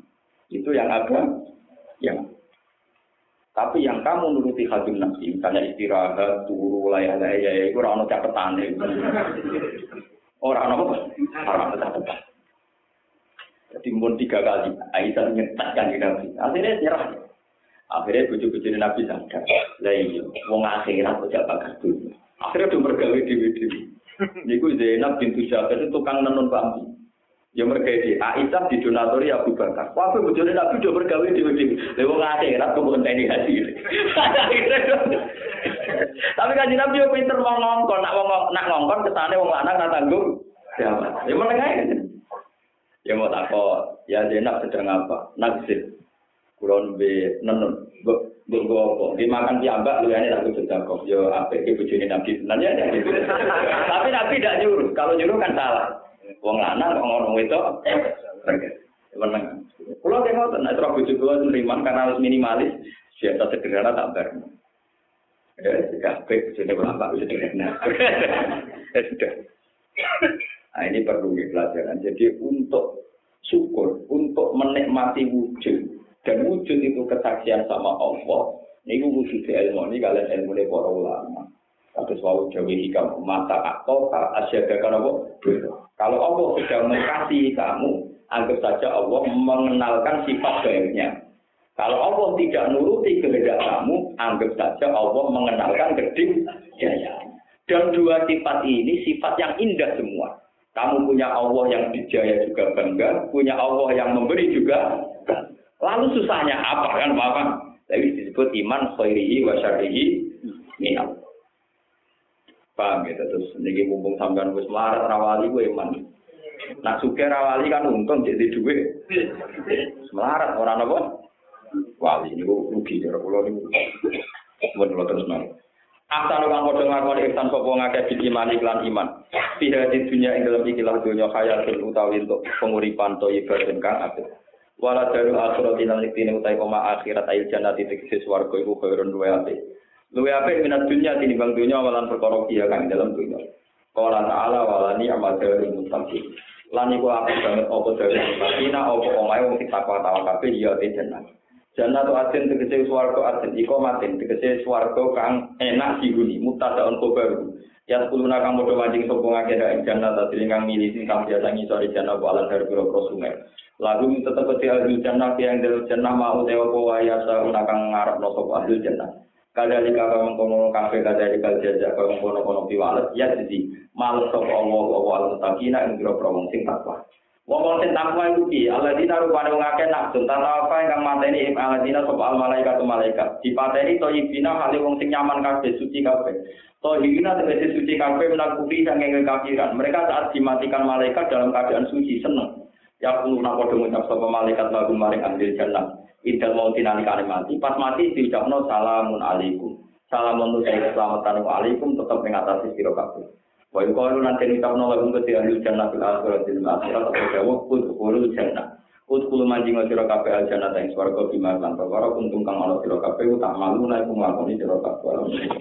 itu yang ada, yang tapi yang kamu nuruti hati nafsi, misalnya istirahat, turu, ya, itu orang catatan Orang apa? Orang catatan. Jadi pun tiga kali, Aisyah nyetakkan di Nabi. Akhirnya nyerah. Akhirnya bujuk-bujuk Nabi sadar. Lah iya, wong akhirat kok dulu. Akhirnya udah bergawe dewi-dewi. Niku Zainab bintu Jabir itu tukang nenun bambu. Ya mereka di Aisyah di donatori Abu Bakar. Wah, aku bujurnya Nabi udah bergawe dewi-dewi. Lewo ngakhirat kemudian tani hati. Tapi kan Nabi yo pinter mau ngongkon, nak wong nak ngongkon kesane wong lanang nak tanggung. Ya, ya menengah Ya mau takut, ya Zainab sedang apa? Naksir. Kulon be nenun. Gue apa? Dimakan piambak lu ini aku sudah kok. Yo apa ke bujuni nabi ada gitu. Tapi nabi tidak nyuruh. Kalau nyuruh kan salah. Wong lanang wong orang itu. Menang. Kalau dia ngotot, nah terus bujuk gue nerima karena harus minimalis. Biasa sederhana tak ber. Ya, kabeh bujuni berapa sederhana. Ya sudah. Nah ini perlu pelajaran. Jadi untuk syukur, untuk menikmati wujud, dan wujud itu kesaksian sama Allah, Niku kudu diilmoni kalian ilmu para ulama. Kados wau jawi hikam mata atau asyada apa? Kalau Allah sudah mengasihi kamu, anggap saja Allah mengenalkan sifat baiknya. Kalau Allah tidak nuruti kehendak kamu, anggap saja Allah mengenalkan gede jaya. Dan dua sifat ini sifat yang indah semua. Kamu punya Allah yang dijaya juga bangga, punya Allah yang memberi juga. Lalu susahnya apa kan Bapak? Tapi disebut iman khairihi wa syarihi minal. Paham gitu terus niki mumpung sampean wis melarat rawali gue iman. Nak suke rawali kan untung jadi duit. Melarat orang apa? Wali niku rugi cara kula niku. Mun kula terus nang. Asal kang padha ngakoni ihsan sapa ngakeh bil iman iklan iman. Piha di dunia ing dalam ikilah dunya khayatun utawi untuk penguripan to ibadah kang apik. Wala daru akhirat lan iktine utawi koma akhirat ayil jannati tegese swarga iku khairun luwe apik. Luwe apik minat dunya tinimbang dunya walan perkara kiya kang dalam dunya. Qala ta'ala walani amal dari mutaqin. Lan iku apik banget apa dari mutaqin apa omahe wong sing takwa tawa kabeh ya te jannah. Jannah tu asin tegese swarga asin iko matin tegese swarga kang enak dihuni mutadaun kobaru. Ya kuluna kang padha mancing sapa ngakeh ing jannah tadi kang sing kang biasa ngisori jannah wala dari pira-pira sungai. Lagu tetep di ahli jannah yang dari jannah mau tewa wa ya sa kang ngarep no sapa ahli jannah. Kadali kaka mengkono kafe kadali kal jaja kau mengkono kono piwalet ya jadi males sapa Allah wa al mutakina ing pira-pira wong sing takwa. Wong sing takwa iku piye? Alladzina rupane wong akeh nak sun tata apa ingkang mateni ing alladzina sapa al malaikat malaikat. Dipateni toyibina hale wong sing nyaman kabeh suci kabeh. Toyibina tegese suci kabeh menak kufi sange kekafiran. Mereka saat dimatikan malaikat dalam keadaan suci seneng. Ya kulo nak padha ngucap sapa malaikat lagu maring ahli jannah. Idal mau tinali mati, pas mati diucapno salamun alaikum. Salamun utai keselamatan alaikum tetap mengatasi sira kabeh. Wa yuqalu nanti ucapno lagu ke ahli jannah fil akhirat fil akhirat atau jawab udkhulul jannah. Udkhulu manjing sira kabeh al jannah ing swarga bima lan perkara kuntum kang ana sira kabeh utak malu nek nglakoni sira kabeh.